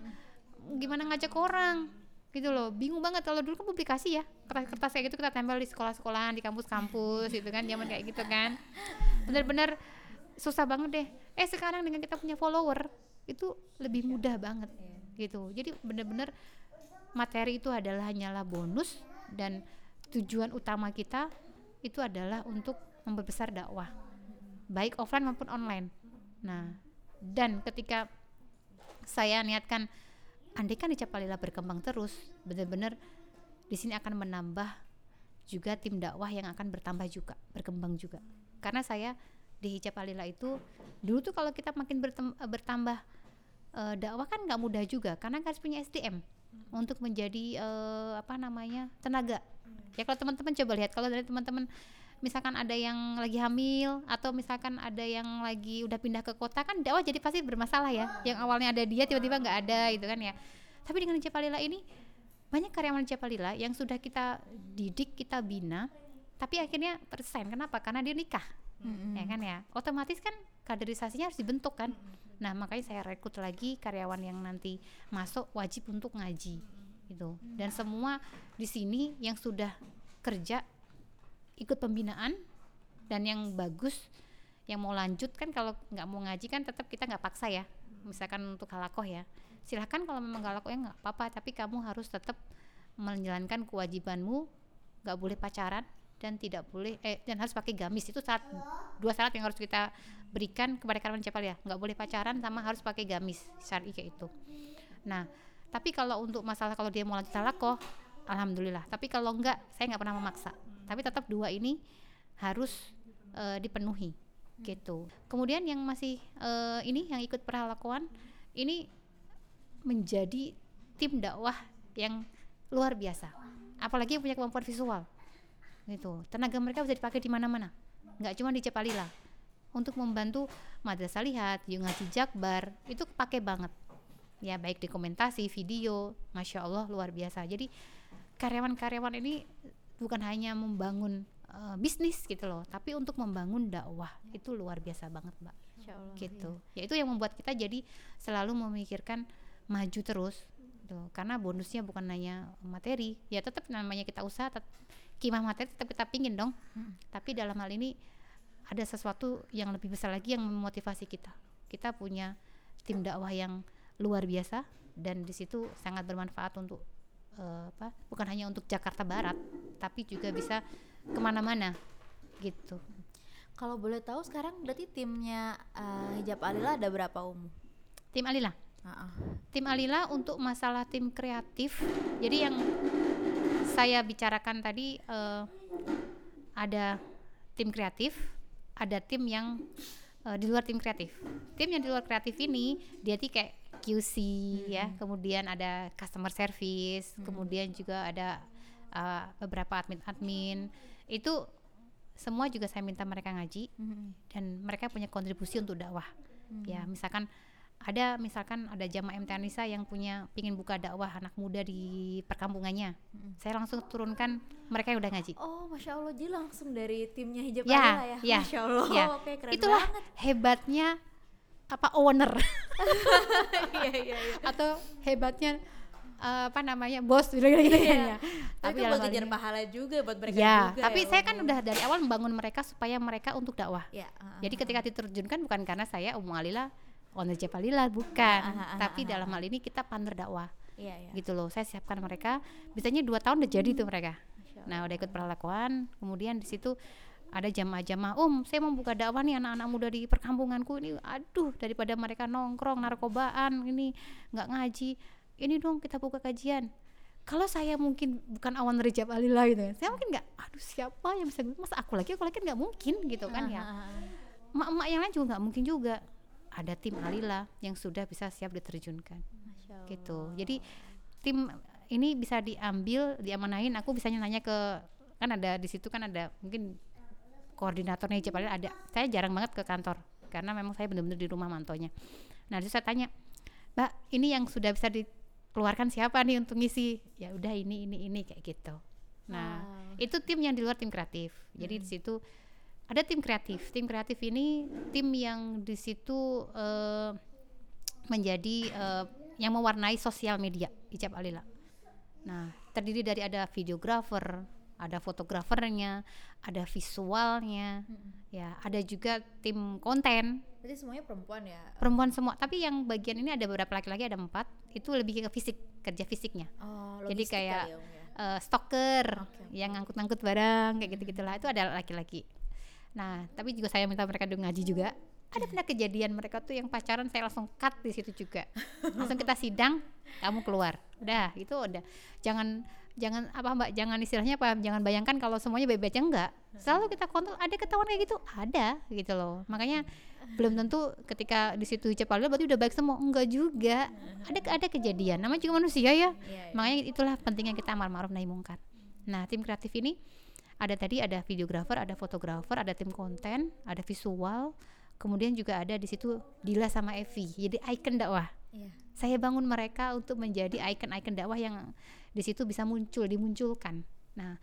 gimana ngajak orang gitu loh. Bingung banget. Kalau dulu kan publikasi ya. Kertas-kertas kayak gitu kita tempel di sekolah-sekolahan di kampus-kampus gitu kan. Zaman kayak gitu kan. Bener-bener susah banget deh. Eh sekarang dengan kita punya follower itu lebih mudah banget gitu. Jadi bener-bener materi itu adalah hanyalah bonus dan tujuan utama kita itu adalah untuk memperbesar dakwah baik offline maupun online. Nah dan ketika saya niatkan andai kan Hijab Palila berkembang terus benar-benar di sini akan menambah juga tim dakwah yang akan bertambah juga berkembang juga. Karena saya di Hijab itu dulu tuh kalau kita makin bertambah uh, dakwah kan nggak mudah juga karena harus punya SDM untuk menjadi uh, apa namanya tenaga. Ya kalau teman-teman coba lihat kalau dari teman-teman misalkan ada yang lagi hamil atau misalkan ada yang lagi udah pindah ke kota kan dakwah jadi pasti bermasalah ya. Yang awalnya ada dia tiba-tiba nggak ada gitu kan ya. Tapi dengan Cepalila ini banyak karyawan Cepalila yang sudah kita didik kita bina tapi akhirnya tersign kenapa? Karena dia nikah. Mm-hmm. ya kan ya? Otomatis kan kaderisasinya harus dibentuk kan. Mm-hmm. nah makanya saya rekrut lagi karyawan yang nanti masuk wajib untuk ngaji gitu. Dan semua di sini yang sudah kerja ikut pembinaan dan yang bagus yang mau lanjut kan kalau nggak mau ngaji kan tetap kita nggak paksa ya. Misalkan untuk halakoh ya. Silahkan kalau memang halakoh ya nggak apa-apa tapi kamu harus tetap menjalankan kewajibanmu nggak boleh pacaran dan tidak boleh eh dan harus pakai gamis. Itu saat dua syarat yang harus kita berikan kepada karyawan cepal ya. Nggak boleh pacaran sama harus pakai gamis. Syari kayak itu. Nah tapi kalau untuk masalah kalau dia mau lanjut talakoh alhamdulillah. Tapi kalau enggak saya nggak pernah memaksa tapi tetap dua ini harus uh, dipenuhi gitu. Kemudian yang masih uh, ini yang ikut perhalakuan ini menjadi tim dakwah yang luar biasa. Apalagi yang punya kemampuan visual gitu. Tenaga mereka bisa dipakai di mana-mana. Nggak cuma di Cepalila. Untuk membantu madrasah lihat ngaji jakbar itu pakai banget. Ya baik dokumentasi video masya Allah luar biasa. Jadi karyawan-karyawan ini bukan hanya membangun uh, bisnis gitu loh tapi untuk membangun dakwah itu luar biasa banget mbak Allah, gitu iya. ya itu yang membuat kita jadi selalu memikirkan maju terus gitu. karena bonusnya bukan hanya materi ya tetap namanya kita usaha tet kimah materi tetap kita pingin dong hmm. tapi dalam hal ini ada sesuatu yang lebih besar lagi yang memotivasi kita kita punya tim dakwah yang luar biasa dan di situ sangat bermanfaat untuk uh, apa bukan hanya untuk Jakarta Barat tapi juga bisa ke mana-mana gitu Kalau boleh tahu sekarang berarti timnya uh, Hijab Alila ada berapa umum? Tim Alila. Uh-uh. Tim Alila untuk masalah tim kreatif. Jadi yang saya bicarakan tadi uh, ada tim kreatif, ada tim yang uh, di luar tim kreatif. Tim yang di luar kreatif ini dia tuh kayak QC hmm. ya, kemudian ada customer service, hmm. kemudian juga ada uh, beberapa admin-admin. Itu semua juga saya minta mereka ngaji hmm. dan mereka punya kontribusi untuk dakwah. Hmm. Ya, misalkan ada misalkan ada jamaah MT Anissa yang punya pingin buka dakwah anak muda di perkampungannya hmm. saya langsung turunkan mereka yang udah ngaji oh masya allah jadi langsung dari timnya hijab ya, ya, ya masya allah ya. oke keren itulah banget. hebatnya apa owner iya, iya, iya. atau hebatnya uh, apa namanya bos gitu gitu ya. Tapi kan buat kejar pahala juga buat mereka ya, juga. Tapi ya, saya kan udah dari awal membangun mereka supaya mereka untuk dakwah. Ya, uh, Jadi ketika diterjunkan bukan karena saya Ummu Alila owner Cepalila bukan, uh, uh, tapi dalam hal ini kita partner dakwah. Iya, iya. Gitu loh. Saya siapkan mereka. Biasanya dua tahun udah jadi tuh mereka. Nah, udah ikut perlakuan. Kemudian di situ ada jamaah-jamaah um saya mau buka dakwah nih anak-anak muda di perkampunganku ini aduh daripada mereka nongkrong narkobaan ini nggak ngaji ini dong kita buka kajian. Kalau saya mungkin bukan awan rejab alila gitu ya saya mungkin nggak aduh siapa yang bisa masa aku lagi aku lagi nggak mungkin gitu kan ya. Emak-emak yang lain juga nggak mungkin juga. Ada tim alila yang sudah bisa siap diterjunkan. Gitu. Jadi tim ini bisa diambil diamanain. Aku bisa nanya ke kan ada di situ kan ada mungkin koordinatornya hijab alila ada saya jarang banget ke kantor karena memang saya benar-benar di rumah mantonya nah itu saya tanya mbak ini yang sudah bisa dikeluarkan siapa nih untuk ngisi? Ya udah ini ini ini kayak gitu. Nah wow. itu tim yang di luar tim kreatif. Jadi hmm. di situ ada tim kreatif. Tim kreatif ini tim yang di situ uh, menjadi uh, yang mewarnai sosial media ijab alila. Nah terdiri dari ada videografer ada fotografernya ada visualnya hmm. ya ada juga tim konten Berarti semuanya perempuan ya? Perempuan semua, tapi yang bagian ini ada beberapa laki-laki ada empat, itu lebih ke fisik kerja fisiknya. Oh, Jadi kayak ya, uh, stoker okay. yang ngangkut-ngangkut barang kayak gitu-gitulah itu ada laki-laki. Nah, tapi juga saya minta mereka dulu ngaji juga. Ada pernah kejadian mereka tuh yang pacaran saya langsung cut di situ juga. langsung kita sidang, kamu keluar. Udah, itu udah. Jangan jangan apa Mbak, jangan istilahnya apa? Jangan bayangkan kalau semuanya baik-baik enggak. Selalu kita kontrol ada ketahuan kayak gitu, ada gitu loh. Makanya belum tentu ketika di situ hijab berarti udah baik semua. Enggak juga. Ada ada kejadian. Namanya juga manusia ya. Iya, iya. Makanya itulah pentingnya kita amar ma'ruf nahi mungkar. Nah, tim kreatif ini ada tadi ada videografer, ada fotografer, ada tim konten, ada visual, kemudian juga ada di situ Dila sama Evi. Jadi icon dakwah. Yeah. Saya bangun mereka untuk menjadi icon-icon dakwah yang di situ bisa muncul, dimunculkan. Nah,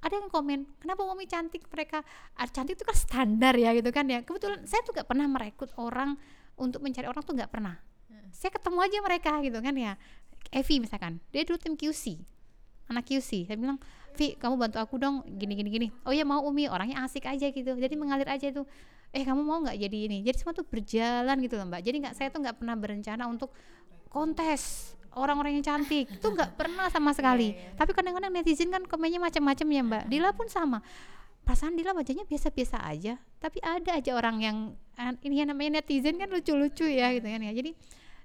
ada yang komen, kenapa Umi cantik mereka? Ah, cantik itu kan standar ya gitu kan ya. Kebetulan saya tuh gak pernah merekrut orang untuk mencari orang tuh gak pernah. Hmm. Saya ketemu aja mereka gitu kan ya. Evi misalkan, dia dulu tim QC, anak QC. Saya bilang, Vi kamu bantu aku dong gini gini gini oh ya mau Umi orangnya asik aja gitu jadi mengalir aja itu eh kamu mau nggak jadi ini jadi semua tuh berjalan gitu loh mbak jadi nggak saya tuh nggak pernah berencana untuk kontes orang-orang yang cantik. Itu nggak pernah sama sekali. Yeah, yeah. tapi kadang-kadang netizen kan komennya macam-macam ya mbak. Dila pun sama. Perasaan Dila wajahnya biasa-biasa aja. Tapi ada aja orang yang ini yang namanya netizen kan lucu-lucu ya gitu kan ya. Jadi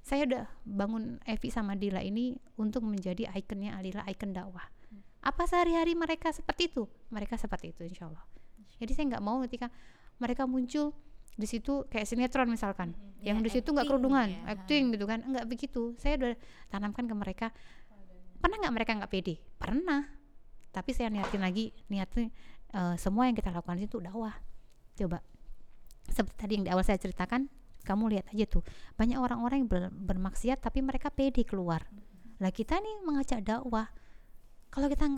saya udah bangun Evi sama Dila ini untuk menjadi ikonnya Alila ikon dakwah. Apa sehari-hari mereka seperti itu? Mereka seperti itu insya Allah. Jadi saya nggak mau ketika mereka muncul di situ kayak sinetron misalkan hmm, yang ya, di situ nggak kerudungan ya. acting gitu kan nggak begitu. Saya udah tanamkan ke mereka. Pernah nggak mereka nggak pede? Pernah. Tapi saya niatin lagi niatin uh, semua yang kita lakukan itu dakwah coba seperti tadi yang di awal saya ceritakan kamu lihat aja tuh banyak orang-orang yang ber, bermaksiat tapi mereka pede keluar. Lah kita nih mengajak dakwah. Kalau kita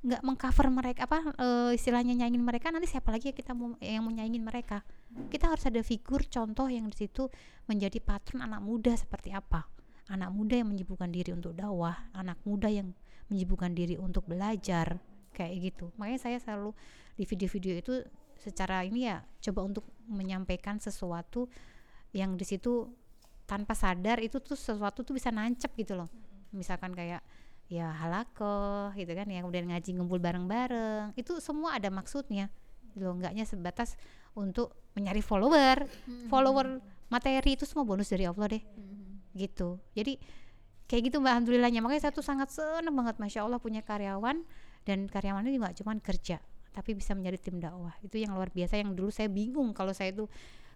nggak mengcover mereka apa uh, istilahnya nyanyiin mereka nanti siapa lagi kita mau yang mau nyanyiin mereka? Kita harus ada figur contoh yang di situ menjadi patron anak muda seperti apa? Anak muda yang menyibukkan diri untuk dakwah anak muda yang menyibukkan diri untuk belajar kayak gitu. Makanya saya selalu di video-video itu secara ini ya coba untuk menyampaikan sesuatu yang di situ tanpa sadar itu tuh sesuatu tuh bisa nancep gitu loh. Misalkan kayak ya halako gitu kan ya kemudian ngaji ngumpul bareng-bareng. Itu semua ada maksudnya. Loh nggaknya sebatas untuk mencari follower. Follower materi itu semua bonus dari Allah deh. Gitu. Jadi kayak gitu mbak alhamdulillahnya. Makanya saya tuh sangat seneng banget masya Allah punya karyawan. Dan karyawannya juga cuma kerja tapi bisa menjadi tim dakwah. Itu yang luar biasa yang dulu saya bingung kalau saya tuh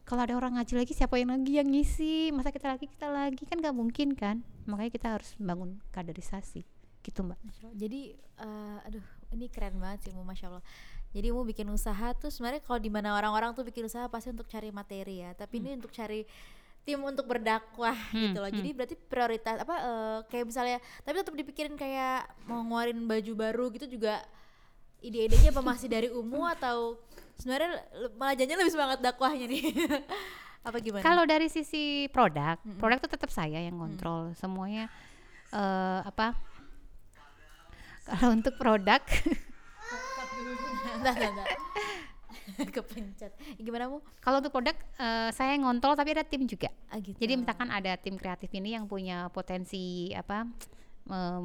kalau ada orang ngaji lagi siapa yang lagi yang ngisi? Masa kita lagi kita lagi? Kan nggak mungkin kan? Makanya kita harus bangun kaderisasi gitu mbak jadi uh, aduh ini keren banget sih mu masya allah jadi mau bikin usaha tuh sebenarnya kalau di mana orang-orang tuh bikin usaha pasti untuk cari materi ya tapi hmm. ini untuk cari tim untuk berdakwah hmm, gitu loh. Hmm. Jadi berarti prioritas apa uh, kayak misalnya tapi tetap dipikirin kayak mau ngeluarin baju baru gitu juga ide-idenya apa masih dari Umu atau sebenarnya malah jangan lebih semangat dakwahnya nih. apa gimana? Kalau dari sisi produk, hmm. produk itu tetap saya yang kontrol hmm. semuanya uh, apa? Kalau untuk produk. Kepencet. Gimana bu? Kalau untuk produk uh, saya ngontrol tapi ada tim juga. Ah, gitu. jadi misalkan ada tim kreatif ini yang punya potensi apa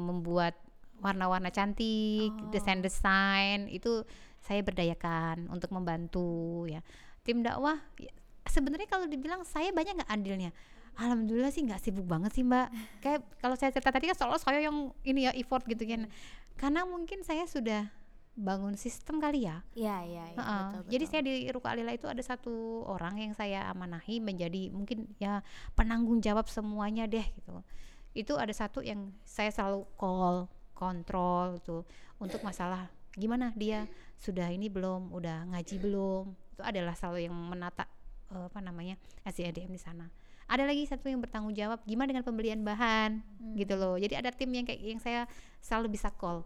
membuat warna-warna cantik oh. desain-desain itu saya berdayakan untuk membantu ya. Tim dakwah ya, sebenarnya kalau dibilang saya banyak nggak andilnya? Alhamdulillah sih nggak sibuk banget sih mbak. Kayak kalau saya cerita tadi kan soal saya yang ini ya effort gitu kan karena mungkin saya sudah bangun sistem kali ya. Iya iya. Ya, uh -uh. betul, betul. Jadi saya di Ruka Alila itu ada satu orang yang saya amanahi menjadi mungkin ya penanggung jawab semuanya deh gitu. Itu ada satu yang saya selalu call, kontrol tuh untuk masalah gimana dia sudah ini belum, udah ngaji belum. Itu adalah selalu yang menata uh, apa namanya SDM di sana. Ada lagi satu yang bertanggung jawab gimana dengan pembelian bahan hmm. gitu loh. Jadi ada tim yang kayak yang saya selalu bisa call.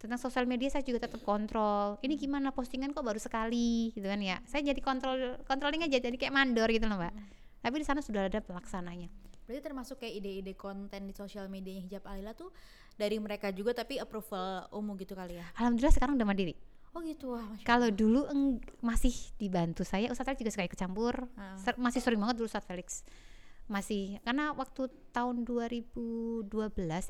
Tentang sosial media saya juga tetap kontrol. Ini gimana postingan kok baru sekali gitu kan ya. Saya jadi kontrol controlling aja jadi kayak mandor gitu loh mbak. Hmm. tapi di sana sudah ada pelaksananya. Berarti termasuk kayak ide-ide konten di sosial media hijab Alila tuh dari mereka juga tapi approval umum gitu kali ya? Alhamdulillah sekarang udah mandiri Oh gitu wah. Kalau dulu masih dibantu saya, Ustadz Felix juga suka ikut campur. Hmm. Ser masih sering banget dulu Ustadz Felix masih karena waktu tahun 2012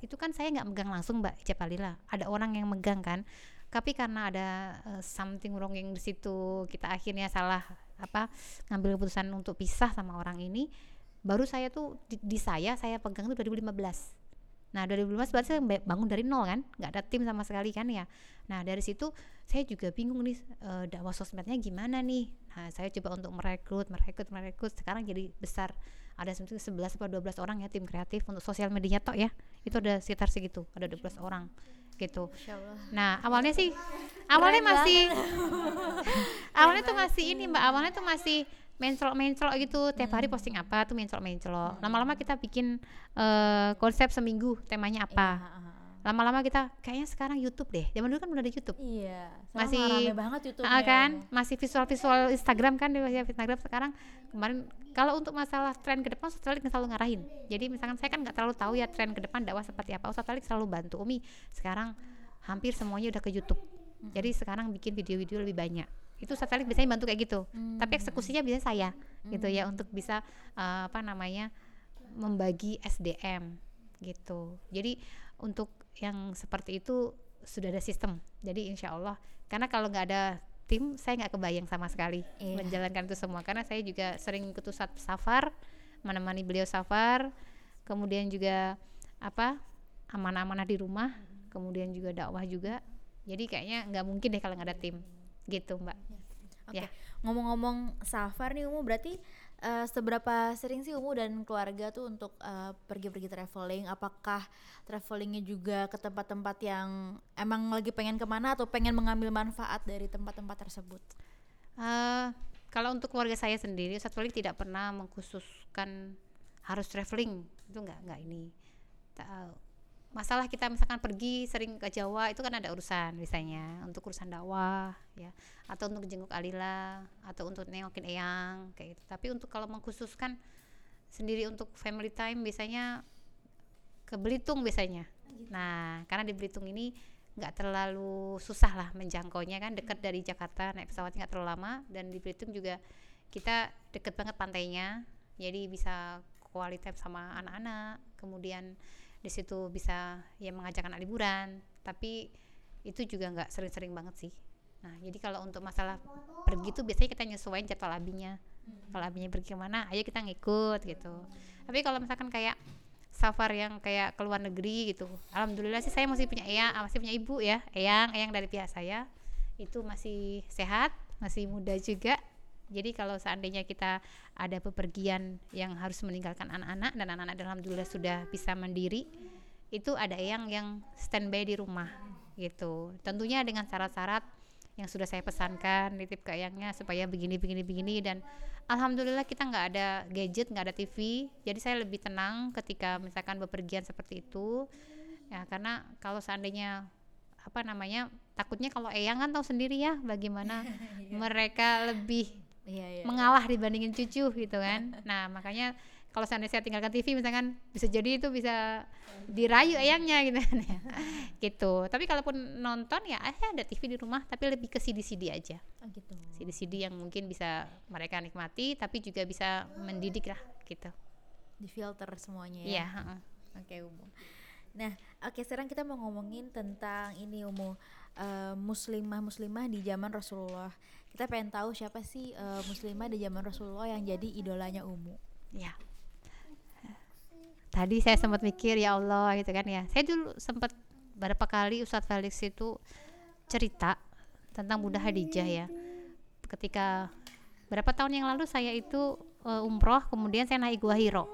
itu kan saya nggak megang langsung Mbak Cepalila ada orang yang megang kan tapi karena ada uh, something wrong yang di situ kita akhirnya salah apa ngambil keputusan untuk pisah sama orang ini baru saya tuh di, di saya saya pegang itu 2015 Nah 2015 berarti saya bangun dari nol kan, nggak ada tim sama sekali kan ya. Nah dari situ saya juga bingung nih e, dakwah sosmednya gimana nih. Nah saya coba untuk merekrut, merekrut, merekrut. Sekarang jadi besar. Ada sekitar 11 atau 12 orang ya tim kreatif untuk sosial medianya toh ya. Itu ada sekitar segitu ada 12 orang gitu. Nah awalnya sih awalnya masih awalnya tuh masih ini mbak. Awalnya tuh masih menclok-menclok gitu. Tiap hari posting apa tuh menclok-menclok lama-lama kita bikin uh, konsep seminggu temanya apa. Iya, lama-lama kita kayaknya sekarang YouTube deh. Zaman dulu kan udah ada YouTube. Iya masih rame banget YouTube uh, kan? masih visual-visual Instagram kan di Instagram. Sekarang kemarin kalau untuk masalah tren ke depan Ustaz selalu ngarahin. Jadi misalkan saya kan nggak terlalu tahu ya tren ke depan dakwah seperti apa Ustaz selalu bantu. Umi sekarang hampir semuanya udah ke YouTube hmm. jadi sekarang bikin video-video lebih banyak itu Ustaz biasanya bantu kayak gitu hmm. tapi eksekusinya biasanya saya hmm. gitu ya untuk bisa uh, apa namanya membagi SDM gitu jadi untuk yang seperti itu sudah ada sistem jadi insya Allah karena kalau nggak ada tim saya nggak kebayang sama sekali iya. menjalankan itu semua karena saya juga sering ikut ustad safar menemani beliau safar kemudian juga apa amanah-amanah di rumah kemudian juga dakwah juga jadi kayaknya nggak mungkin deh kalau nggak ada tim gitu mbak okay. ya ngomong-ngomong safar nih umum berarti uh, seberapa sering sih Umu dan keluarga tuh untuk uh, pergi-pergi traveling? Apakah travelingnya juga ke tempat-tempat yang emang lagi pengen ke mana atau pengen mengambil manfaat dari tempat-tempat tersebut? Uh, kalau untuk keluarga saya sendiri, saat traveling tidak pernah mengkhususkan harus traveling itu nggak nggak ini. Uh, masalah kita misalkan pergi sering ke Jawa itu kan ada urusan misalnya untuk urusan dakwah ya. Atau untuk jenguk Alila atau untuk nengokin Eyang kayak gitu. Tapi untuk kalau mengkhususkan sendiri untuk family time biasanya ke Belitung biasanya. Nah karena di Belitung ini nggak terlalu susah lah menjangkaunya kan dekat dari Jakarta naik pesawatnya nggak terlalu lama. Dan di Belitung juga kita deket banget pantainya jadi bisa quality sama anak-anak. Kemudian di situ bisa ya mengajak anak liburan tapi itu juga nggak sering-sering banget sih Nah, jadi kalau untuk masalah pergi tuh biasanya kita nyesuaiin jadwal abinya. Kalau abinya pergi ke mana, ayo kita ngikut gitu. Tapi kalau misalkan kayak safar yang kayak ke luar negeri gitu, alhamdulillah sih saya masih punya eyang, masih punya ibu ya, eyang, eyang dari pihak saya itu masih sehat, masih muda juga. Jadi kalau seandainya kita ada bepergian yang harus meninggalkan anak-anak dan anak-anak alhamdulillah sudah bisa mandiri, itu ada eyang yang standby di rumah gitu. Tentunya dengan syarat-syarat yang sudah saya pesankan nitip ke ayangnya supaya begini begini begini dan alhamdulillah kita nggak ada gadget nggak ada TV jadi saya lebih tenang ketika misalkan bepergian seperti itu. Ya karena kalau seandainya apa namanya takutnya kalau eyang kan tahu sendiri ya bagaimana mereka lebih Iya, iya. mengalah dibandingin cucu gitu kan nah makanya kalau seandainya saya tinggalkan TV misalkan bisa jadi itu bisa dirayu ayangnya gitu kan ya gitu tapi kalaupun nonton ya eh ada TV di rumah tapi lebih ke CD-CD aja Oh gitu. CD-CD yang mungkin bisa mereka nikmati tapi juga bisa mendidik lah gitu Di filter semuanya ya. iya. Oke Umu. Nah, oke sekarang kita mau ngomongin tentang ini Umu eh, muslimah muslimah di zaman Rasulullah. Kita pengen tahu siapa sih eh, muslimah di zaman Rasulullah yang jadi idolanya Umu. ya tadi saya sempat mikir ya Allah gitu kan ya. Saya dulu sempat beberapa kali Ustadz Felix itu cerita tentang Bunda Hadijah ya. Ketika berapa tahun yang lalu saya itu eh, umroh kemudian saya naik Gua Hiro.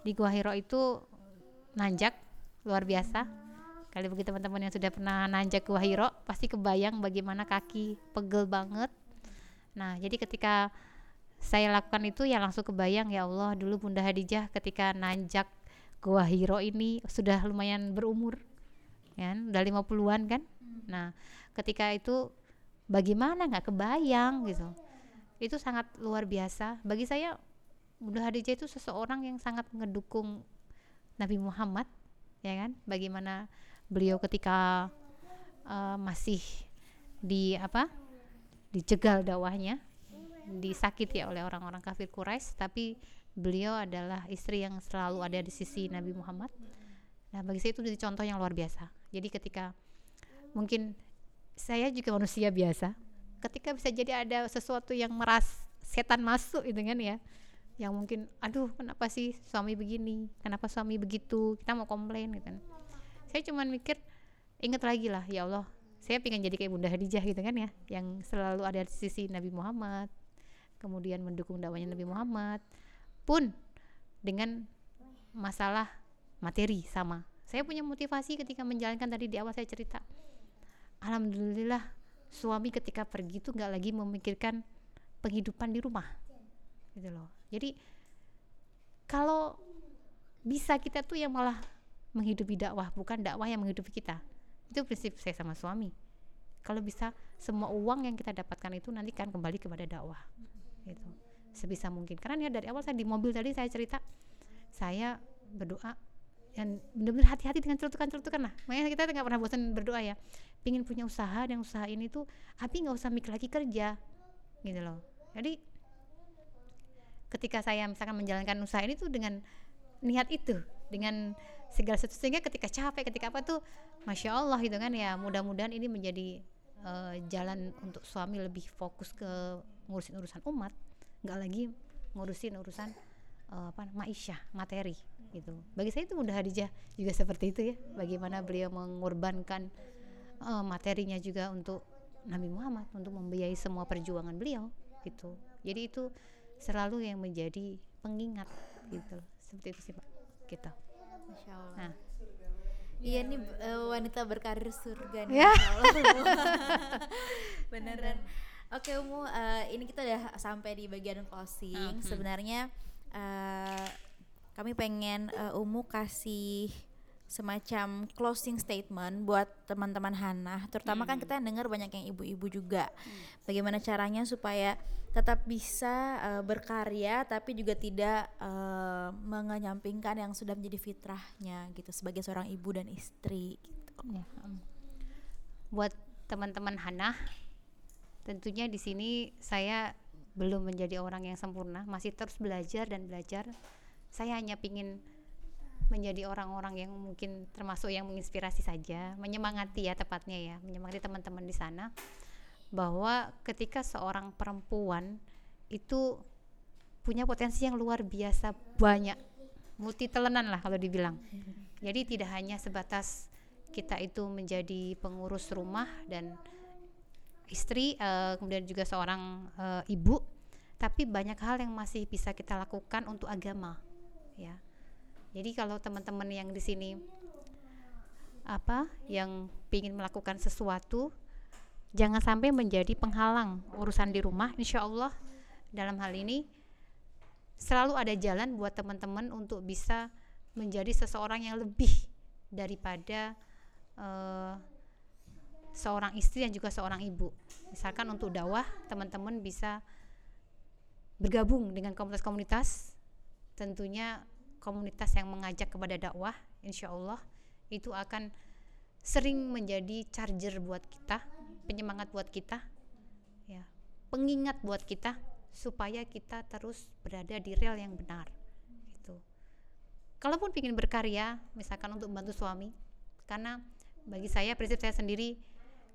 Di Gua Hiro itu nanjak luar biasa kali bagi teman-teman yang sudah pernah nanjak Gua Hiro pasti kebayang bagaimana kaki pegel banget. Nah jadi ketika saya lakukan itu ya langsung kebayang ya Allah dulu Bunda Hadijah ketika nanjak Gua Hiro ini sudah lumayan berumur kan? Udah 50-an kan? Nah ketika itu bagaimana nggak kebayang gitu. Itu sangat luar biasa. Bagi saya Bunda Hadijah itu seseorang yang sangat mendukung Nabi Muhammad ya kan? Bagaimana beliau ketika eh, masih di apa dijegal dakwahnya disakiti oleh orang-orang kafir Quraisy tapi beliau adalah istri yang selalu ada di sisi Nabi Muhammad. Nah bagi saya itu jadi contoh yang luar biasa. Jadi ketika mungkin saya juga manusia biasa ketika bisa jadi ada sesuatu yang meras setan masuk itu kan ya yang mungkin aduh kenapa sih suami begini? Kenapa suami begitu? Kita mau komplain gitu kan saya cuman mikir inget lagi lah ya Allah saya pengen jadi kayak Bunda Hadijah gitu kan ya yang selalu ada di sisi Nabi Muhammad kemudian mendukung dakwahnya Nabi Muhammad pun dengan masalah materi sama. Saya punya motivasi ketika menjalankan tadi di awal saya cerita. Alhamdulillah suami ketika pergi itu nggak lagi memikirkan penghidupan di rumah gitu loh. Jadi kalau bisa kita tuh yang malah menghidupi dakwah bukan dakwah yang menghidupi kita. Itu prinsip saya sama suami. Kalau bisa semua uang yang kita dapatkan itu nanti kan kembali kepada dakwah gitu. Sebisa mungkin. Karena ya dari awal saya di mobil tadi saya cerita saya berdoa dan benar-benar hati-hati dengan celutukan-celutukan lah. Makanya kita nggak pernah bosan berdoa ya. Pingin punya usaha dan usaha ini tuh tapi nggak usah mikir lagi kerja gitu loh. Jadi ketika saya misalkan menjalankan usaha ini tuh dengan niat itu dengan segala sesuatu. Sehingga ketika capek ketika apa tuh masya Allah gitu kan ya mudah-mudahan ini menjadi eh, jalan untuk suami lebih fokus ke ngurusin urusan umat nggak lagi ngurusin urusan eh, apa maisha materi gitu. Bagi saya itu Bunda Hadijah juga seperti itu ya. Bagaimana beliau mengorbankan eh, materinya juga untuk Nabi Muhammad untuk membiayai semua perjuangan beliau gitu. Jadi itu selalu yang menjadi pengingat gitu. Seperti itu sih pak. Gitu Masya Allah. nah Iya nih eh, wanita berkarir surga nih. Ya. Masya Allah. Beneran. Oke Umu, eh, ini kita udah sampai di bagian closing. Mhm. Sebenarnya eh, kami pengen eh, Umu kasih semacam closing statement buat teman-teman Hana. Terutama kan kita dengar banyak yang ibu-ibu juga. Bagaimana caranya supaya tetap bisa eh, berkarya tapi juga tidak eh, mengenyampingkan yang sudah menjadi fitrahnya gitu sebagai seorang ibu dan istri gitu. Ya, buat teman-teman Hana, tentunya di sini saya belum menjadi orang yang sempurna, masih terus belajar dan belajar. Saya hanya ingin menjadi orang-orang yang mungkin termasuk yang menginspirasi saja, menyemangati ya tepatnya ya, menyemangati teman-teman di sana bahwa ketika seorang perempuan itu punya potensi yang luar biasa banyak multi telenan lah kalau dibilang. Jadi tidak hanya sebatas kita itu menjadi pengurus rumah dan istri uh, kemudian juga seorang uh, ibu tapi banyak hal yang masih bisa kita lakukan untuk agama ya jadi kalau teman-teman yang di sini apa yang ingin melakukan sesuatu jangan sampai menjadi penghalang urusan di rumah. Insya Allah dalam hal ini selalu ada jalan buat teman-teman untuk bisa menjadi seseorang yang lebih daripada uh, seorang istri dan juga seorang ibu. Misalkan untuk dakwah teman-teman bisa bergabung dengan komunitas-komunitas. Tentunya komunitas yang mengajak kepada dakwah insya Allah itu akan sering menjadi charger buat kita penyemangat buat kita ya pengingat buat kita supaya kita terus berada di rel yang benar gitu kalaupun ingin berkarya misalkan untuk membantu suami karena bagi saya prinsip saya sendiri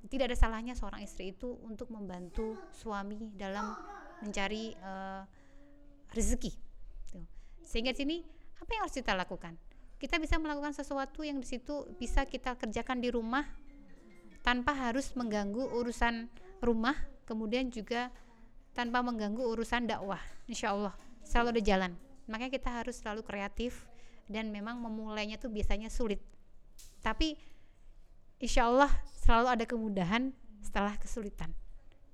tidak ada salahnya seorang istri itu untuk membantu suami dalam mencari uh, rezeki gitu. sehingga sini apa yang harus kita lakukan? Kita bisa melakukan sesuatu yang di situ bisa kita kerjakan di rumah tanpa harus mengganggu urusan rumah kemudian juga tanpa mengganggu urusan dakwah. Insya Allah selalu ada jalan. Makanya kita harus selalu kreatif dan memang memulainya tuh biasanya sulit. Tapi insya Allah selalu ada kemudahan setelah kesulitan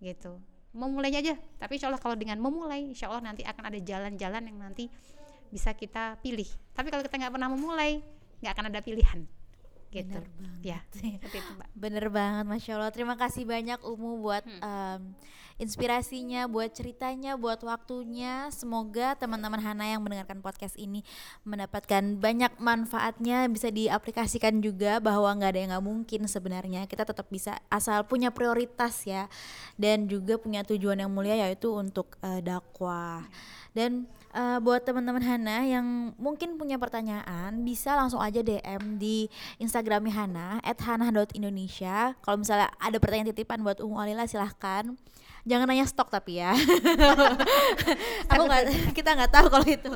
gitu. Memulainya aja tapi insya Allah kalau dengan memulai insya Allah nanti akan ada jalan-jalan yang nanti bisa kita pilih tapi kalau kita nggak pernah memulai nggak akan ada pilihan gitu Bener banget. ya seperti itu mbak Bener banget, masya Allah. Terima kasih banyak Umu buat Hmm. um, inspirasinya, buat ceritanya, buat waktunya. Semoga teman-teman Hana yang mendengarkan podcast ini mendapatkan banyak manfaatnya, bisa diaplikasikan juga bahwa nggak ada yang nggak mungkin sebenarnya. Kita tetap bisa asal punya prioritas ya, dan juga punya tujuan yang mulia yaitu untuk uh, dakwah. Dan uh, buat teman-teman Hana yang mungkin punya pertanyaan bisa langsung aja DM di Instagramnya Hana @hana.indonesia. Kalau misalnya ada pertanyaan titipan buat Umu Alila silahkan. Jangan nanya stok tapi ya. Aku nggak, kita nggak tahu kalau itu.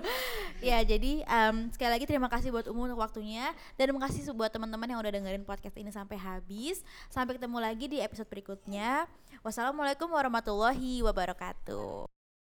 Ya jadi um, sekali lagi terima kasih buat Umu untuk waktunya dan terima kasih buat teman-teman yang udah dengerin podcast ini sampai habis. Sampai ketemu lagi di episode berikutnya. Wassalamualaikum warahmatullahi wabarakatuh.